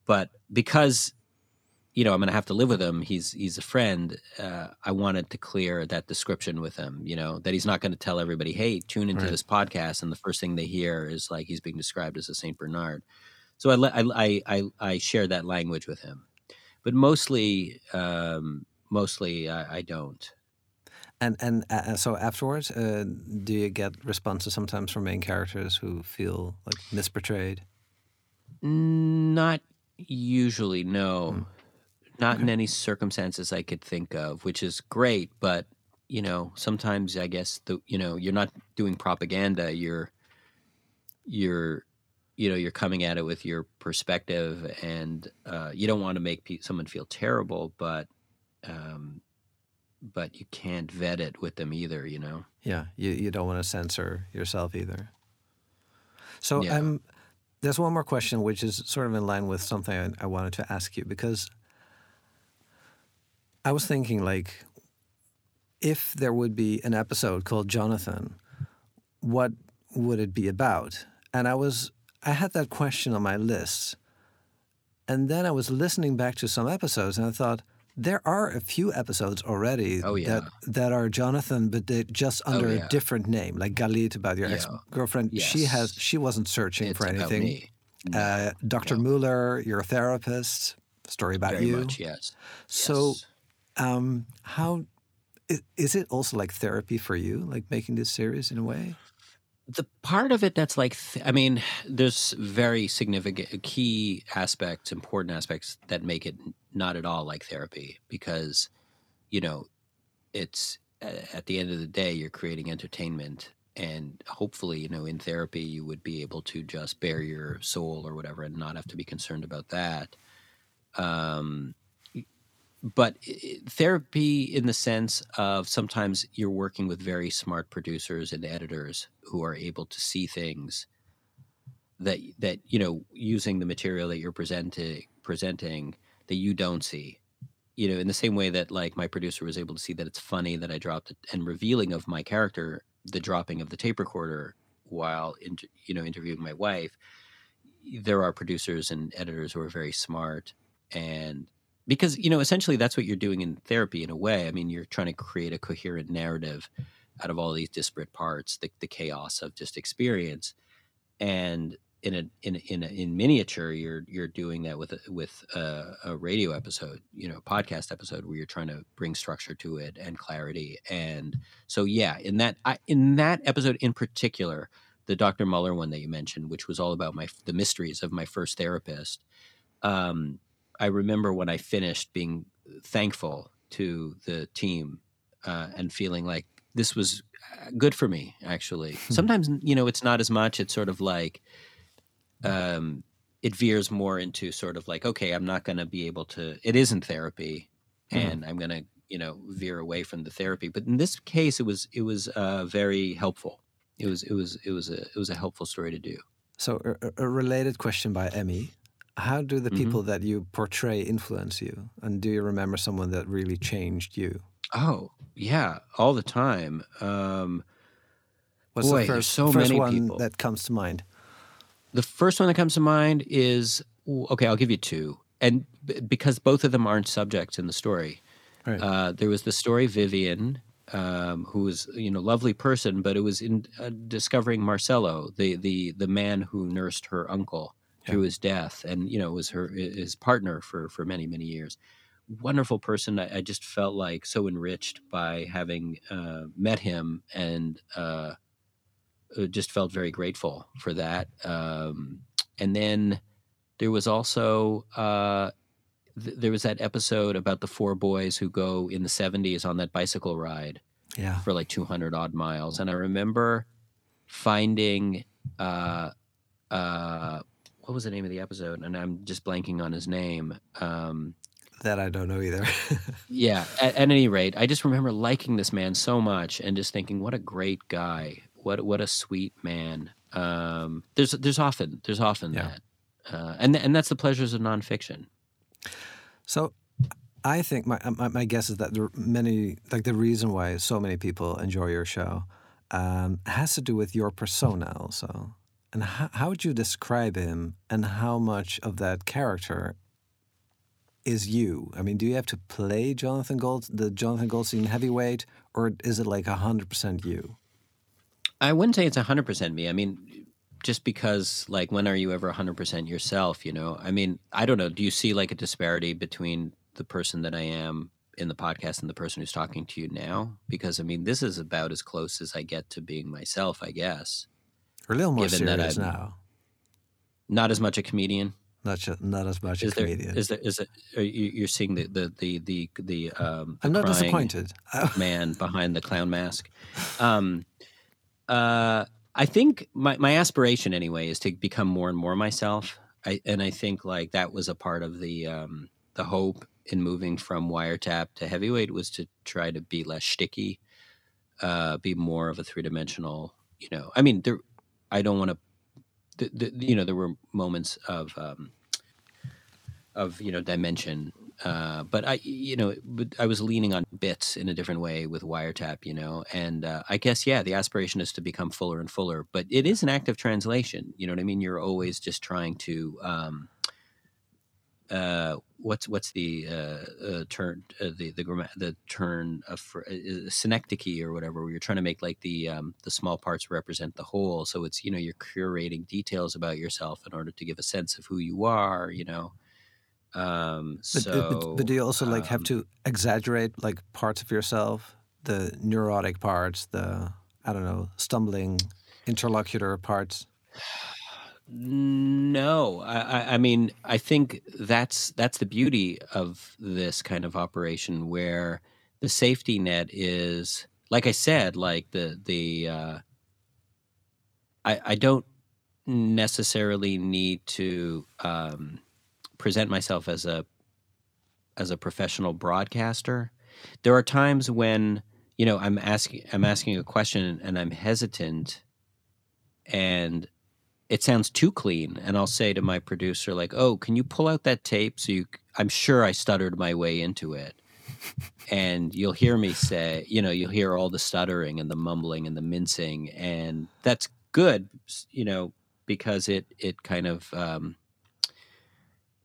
but because you know I'm going to have to live with him. He's he's a friend. Uh, I wanted to clear that description with him. You know that he's not going to tell everybody, "Hey, tune into Right. this podcast," and the first thing they hear is like he's being described as a Saint Bernard. So I I I I, I share that language with him, but mostly um, mostly I, I don't. And and uh, so afterwards, uh, do you get responses sometimes from main characters who feel like misportrayed? Not usually, no. Hmm. Not in any circumstances I could think of, which is great. But you know, sometimes I guess the you know you're not doing propaganda. You're you're you know you're coming at it with your perspective, and uh, you don't want to make pe- someone feel terrible, but um, but you can't vet it with them either. You know. Yeah, you, you don't want to censor yourself either. So Yeah. um, there's one more question, which is sort of in line with something I, I wanted to ask you because I was thinking like, if there would be an episode called Jonathan, what would it be about? And I was I had that question on my list, and then I was listening back to some episodes, and I thought. There are a few episodes already Oh, yeah. that that are Jonathan, but just under yeah. a different name, like Galit about your Yeah. ex girlfriend. She has she wasn't searching It's for anything. No, Uh, Dr. no. Mueller, your therapist, story about Very you. much, yes. So, Yes. um, how is, is it also like therapy for you, like making this series in a way? The part of it that's like th- i mean there's very significant key aspects important aspects that make it not at all like therapy because you know, it's at the end of the day, you're creating entertainment. And hopefully, you know, in therapy, you would be able to just bare your soul or whatever and not have to be concerned about that. Um, but therapy, in the sense of sometimes you're working with very smart producers and editors who are able to see things that that you know using the material that you're presenting presenting that you don't see. You know in the same way that like my producer was able to see that it's funny that i dropped and revealing of my character the dropping of the tape recorder while in, you know interviewing my wife there are producers and editors who are very smart and because you know essentially that's what you're doing in therapy in a way i mean you're trying to create a coherent narrative out of all these disparate parts the, the chaos of just experience and in a in a, in, a, in miniature you're you're doing that with a, with a, a, radio episode you know podcast episode where you're trying to bring structure to it and clarity and so yeah in that I, in that episode in particular the Dr. Muller one that you mentioned which was all about my the mysteries of my first therapist um, I remember when I finished being thankful to the team uh, and feeling like this was uh, good for me actually sometimes you know it's not as much it's sort of like um, it veers more into sort of like, okay, I'm not going to be able to. It isn't therapy, mm-hmm. and I'm going to you know veer away from the therapy. But in this case, it was it was uh, very helpful. It was it was it was a it was a helpful story to do. So a, a related question by Emmy. How do the mm-hmm. people that you portray influence you? And do you remember someone that really changed you? Oh, yeah, all the time. Um, What's boy, the first, so first many one people. that comes to mind? The first one that comes to mind is okay. I'll give you two, and because both of them aren't subjects in the story. Right. Uh, there was the story Vivian, um, who was you know lovely person, but it was in uh, discovering Marcelo, the the the man who nursed her uncle. Through his death, and you know was her his partner for for many many years. Wonderful person. I, I just felt like so enriched by having uh, met him and uh, uh, just felt very grateful for that. Um, and then there was also uh, th- there was that episode about the four boys who go in the 70s on that bicycle ride yeah. for like 200 odd miles. And I remember finding uh, uh, what was the name of the episode? And I'm just blanking on his name. Um, that I don't know either. yeah. At, at, any rate, I just remember liking this man so much and just thinking, what a great guy what what a sweet man. Um, there's there's often there's often yeah. that, uh, and and that's the pleasures of nonfiction. So, I think my, my, my guess is that there are many like the reason why so many people enjoy your show um, has to do with your persona also. And how, how would you describe him, and how much of that character is you? I mean, do you have to play Jonathan Gold, the Jonathan Goldstein heavyweight, or is it like hundred percent you? I wouldn't say it's 100% me. I mean, just because, like, when are you ever 100% yourself, you know? I mean, I don't know. Do you see like a disparity between the person that I am in the podcast and the person who's talking to you now? Because, I mean, this is about as close as I get to being myself, I guess. We're a little more serious now. Not as much a comedian. Not, not as much is a there, comedian. Is there? Is it? Are you, you're seeing the the the the, the um. I'm not disappointed. man behind the clown mask. Um, uh, I think my, my aspiration anyway is to become more and more myself. I, and I think like that was a part of the um, the hope in moving from wiretap to heavyweight was to try to be less sticky, uh, be more of a three dimensional. You know, I mean, there. I don't want to. You know, there were moments of um, of you know dimension uh, but I, you know, I was leaning on bits in a different way with wiretap, you know, and uh, I guess yeah, the aspiration is to become fuller and fuller. But it is an act of translation. You know what I mean? You're always just trying to. Um, uh, what's what's the uh, uh, turn uh, the the the turn of uh, synecdoche or whatever where you're trying to make like the um, the small parts represent the whole so it's you know you're curating details about yourself in order to give a sense of who you are you know um, but, so, but, but, do you also like have um to exaggerate like parts of yourself, the neurotic parts, the I don't know, stumbling interlocutor parts? No, I, I mean, I think that's that's the beauty of this kind of operation, where the safety net is like I said, like the the uh, I I don't necessarily need to um, present myself as a as a professional broadcaster. There are times when you know I'm asking I'm asking a question and I'm hesitant, and it sounds too clean, and I'll say to my producer like, "Oh, can you pull out that tape?" So you, I'm sure I stuttered my way into it and you'll hear me say, you know, you'll hear all the stuttering and the mumbling and the mincing, and that's good, you know, because it it kind of um,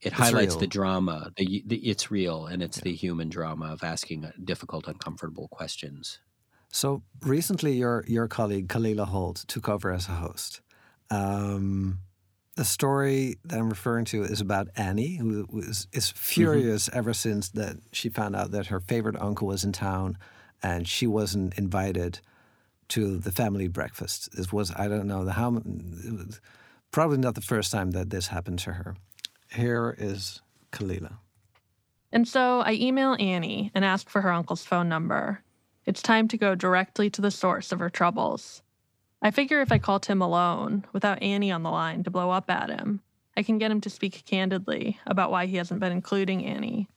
it It's highlights real. the drama. The, the it's real, and it's the human drama of asking uh, difficult, uncomfortable questions. So recently, your your colleague Kalila Holt took over as a host. Um, the story that I'm referring to is about Annie, who was is furious ever since that she found out that her favorite uncle was in town, and she wasn't invited to the family breakfast. This was I don't know the how it was probably not the first time that this happened to her. Here is Kalila. And so I email Annie and ask for her uncle's phone number. It's time to go directly to the source of her troubles. I figure if I call Tim alone, without Annie on the line to blow up at him, I can get him to speak candidly about why he hasn't been including Annie.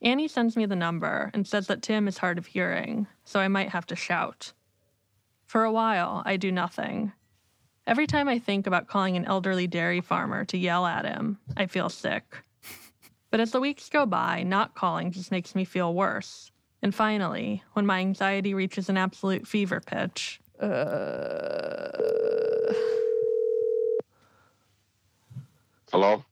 Annie sends me the number and says that Tim is hard of hearing, so I might have to shout. For a while, I do nothing. Every time I think about calling an elderly dairy farmer to yell at him, I feel sick. But as the weeks go by, not calling just makes me feel worse. And finally, when my anxiety reaches an absolute fever pitch, uh, Hello?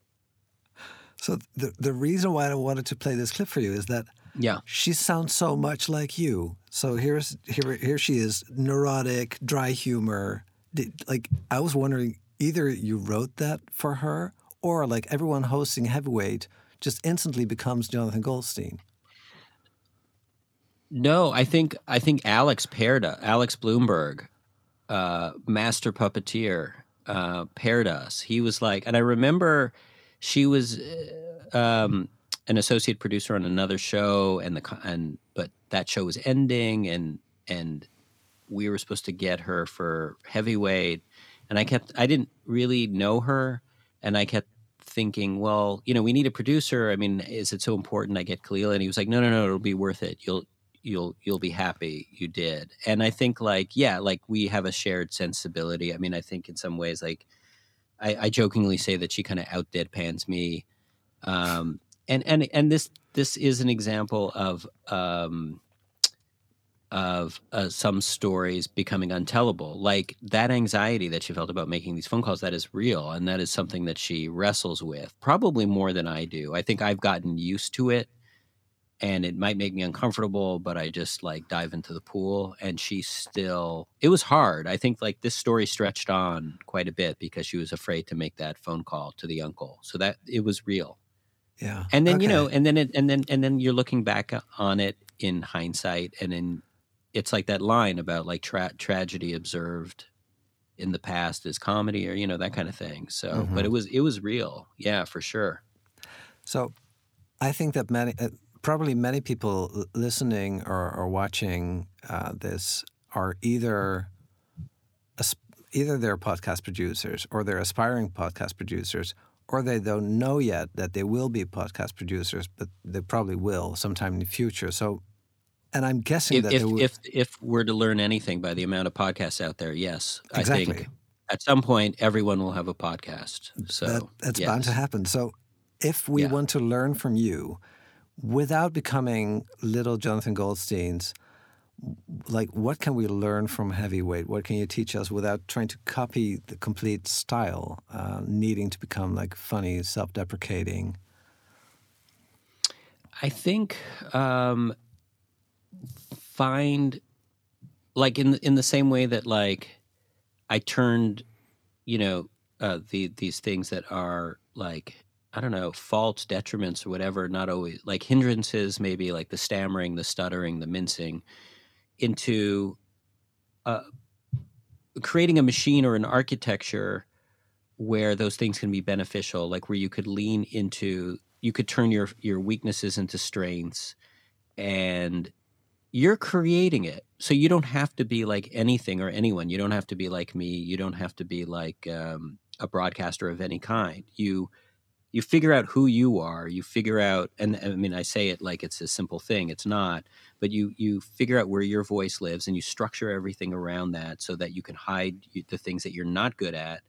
So the the reason why I wanted to play this clip for you is that Yeah. she sounds so much like you. So here's here here she is, neurotic, dry humor. Did, like I was wondering, either you wrote that for her, or like everyone hosting heavyweight just instantly becomes Jonathan Goldstein. No, I think I think Alex Perda, Alex Blumberg, uh, master puppeteer, uh, paired us. He was like, and I remember she was uh, um, an associate producer on another show, and the and but that show was ending, and and we were supposed to get her for heavyweight, and I kept I didn't really know her, and I kept thinking, well, you know, we need a producer. I mean, is it so important I get Kalila? And he was like, no, no, no, it'll be worth it. You'll you'll you'll be happy you did. And I think like yeah, like we have a shared sensibility. I mean, I think in some ways like I, I jokingly say that she kind of out deadpans me. Um, and and and this this is an example of um, of uh, some stories becoming untellable. Like that anxiety that she felt about making these phone calls, that is real. And that is something that she wrestles with, probably more than I do. I think I've gotten used to it and it might make me uncomfortable, but I just like dive into the pool. And she still, it was hard. I think like this story stretched on quite a bit because she was afraid to make that phone call to the uncle. So that it was real. Yeah. And then, you know, and then it, and then, and then you're looking back on it in hindsight and in, it's like that line about like tra- tragedy observed in the past is comedy or, you know, that kind of thing. So, but Mhm. it was, it was real. Yeah, for sure. So I think that many, uh, probably many people listening or, or watching uh, this are either either they're podcast producers or they're aspiring podcast producers, or they don't know yet that they will be podcast producers, but they probably will sometime in the future. So, and I'm guessing If, that if, will, if, if we're to learn anything by the amount of podcasts out there, yes, I Exactly. think at some point everyone will have a podcast. So that, that's bound to happen. So, if we Yeah. want to learn from you without becoming little Jonathan Goldsteins, like what can we learn from heavyweight? What can you teach us without trying to copy the complete style, uh, needing to become like funny, self-deprecating? I think um, find like in in the same way that like I turned, you know, uh, the these things that are like I don't know faults, detriments, or whatever, not always like hindrances, maybe like the stammering, the stuttering, the mincing, into uh, creating a machine or an architecture where those things can be beneficial, like where you could lean into, you could turn your your weaknesses into strengths, and you're creating it. So you don't have to be like anything or anyone. You don't have to be like me. You don't have to be like um, a broadcaster of any kind. You you figure out who you are. You figure out, and I mean, I say it like it's a simple thing. It's not, but you you figure out where your voice lives, and you structure everything around that so that you can hide the things that you're not good at,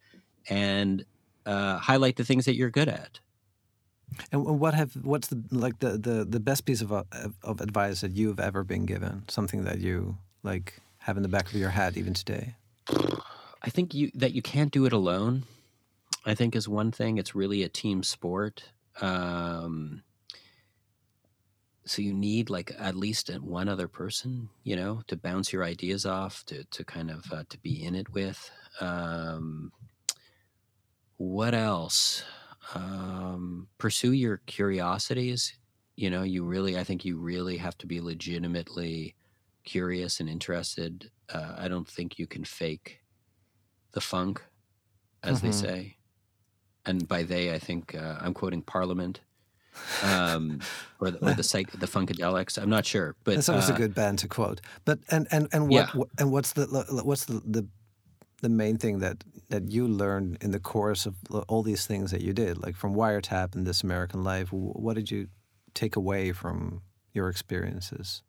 and uh, highlight the things that you're good at. And what have what's the like the the, the best piece uh, of of advice that you've ever been given? Something that you like have in the back of your head even today. I think you that you can't do it alone. I think is one thing. It's really a team sport. Um, so you need like at least one other person, you know, to bounce your ideas off, to to kind of uh, to be in it with. Um, what else? Um, pursue your curiosities. You know, you really. I think you really have to be legitimately curious and interested. Uh, I don't think you can fake the funk, as they Mhm. say. And by they, I think uh, I'm quoting Parliament, um, or the, or the psych, the Funkadelics. I'm not sure, but That's always uh, a good band to quote. But and and and what, Yeah. what and what's the what's the, the the main thing that that you learned in the course of all these things that you did, like from Wiretap and This American Life? What did you take away from your experiences?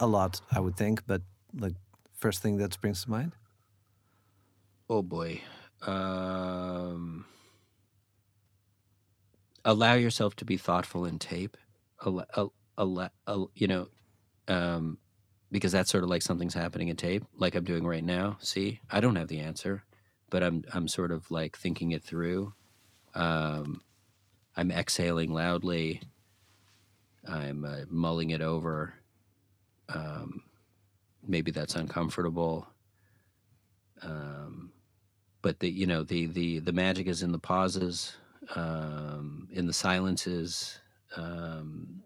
A lot, I would think, but like first thing that springs to mind. Oh boy. Um, allow yourself to be thoughtful in tape. You know, um, because that's sort of like something's happening in tape, like I'm doing right now. See, I don't have the answer, but I'm I'm sort of like thinking it through. Um, I'm exhaling loudly. I'm uh, mulling it over. Um, maybe that's uncomfortable. Um, but the you know the the the magic is in the pauses, um, in the silences. Um,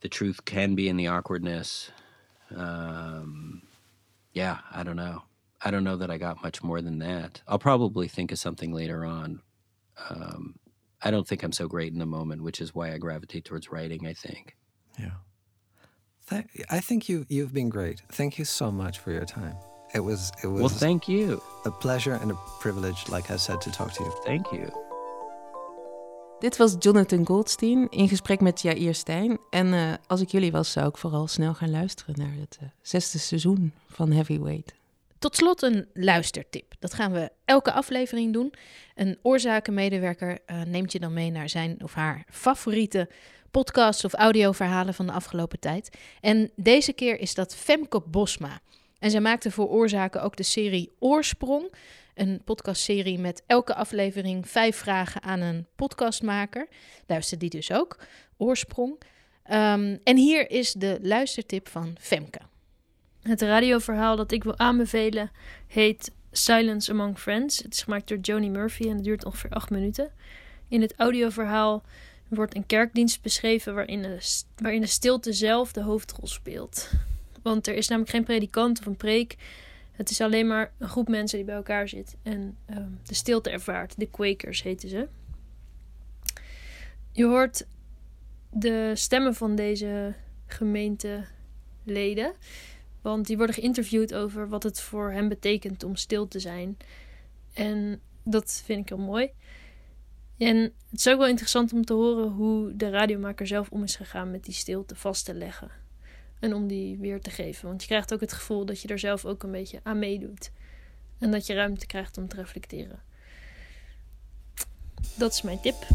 the truth can be in the awkwardness. Um, yeah, I don't know. I don't know that I got much more than that. I'll probably think of something later on. Um, I don't think I'm so great in the moment, which is why I gravitate towards writing. I think. Yeah. Th- I think you you've been great. Thank you so much for your time. It was it was Well, thank you. a pleasure and a privilege, like I said, to talk to you. Thank you. Dit was Jonathan Goldstein in gesprek met Jair Stijn. En eh, als ik jullie was, zou ik vooral snel gaan luisteren naar het eh, zesde seizoen van Heavyweight. Tot slot een luistertip. Dat gaan we elke aflevering doen. Een oorzakenmedewerker eh, neemt je dan mee naar zijn of haar favoriete podcasts of audioverhalen van de afgelopen tijd. En deze keer is dat Femke Bosma. En zij maakte voor Oorzaken ook de serie Oorsprong. Een podcastserie met elke aflevering vijf vragen aan een podcastmaker. Luister die dus ook. Oorsprong. Ehm, en hier is de luistertip van Femke. Het radioverhaal dat ik wil aanbevelen heet Silence Among Friends. Het is gemaakt door Joni Murphy en het duurt ongeveer acht minuten. In het audioverhaal wordt een kerkdienst beschreven waarin de, waarin de stilte zelf de hoofdrol speelt. Want er is namelijk geen predikant of een preek. Het is alleen maar een groep mensen die bij elkaar zit en ehm, de stilte ervaart. De Quakers heten ze. Je hoort de stemmen van deze gemeenteleden. Want die worden geïnterviewd over wat het voor hen betekent om stil te zijn. En dat vind ik heel mooi. En het is ook wel interessant om te horen hoe de radiomaker zelf om is gegaan met die stilte vast te leggen. En om die weer te geven. Want je krijgt ook het gevoel dat je er zelf ook een beetje aan meedoet. En dat je ruimte krijgt om te reflecteren. Dat is mijn tip.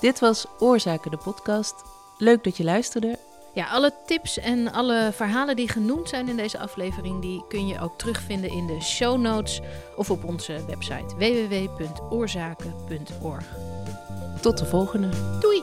Dit was Oorzaken de podcast. Leuk dat je luisterde. Ja, alle tips en alle verhalen die genoemd zijn in deze aflevering, die kun je ook terugvinden in de show notes of op onze website www.oorzaken.org. Tot de volgende. Doei!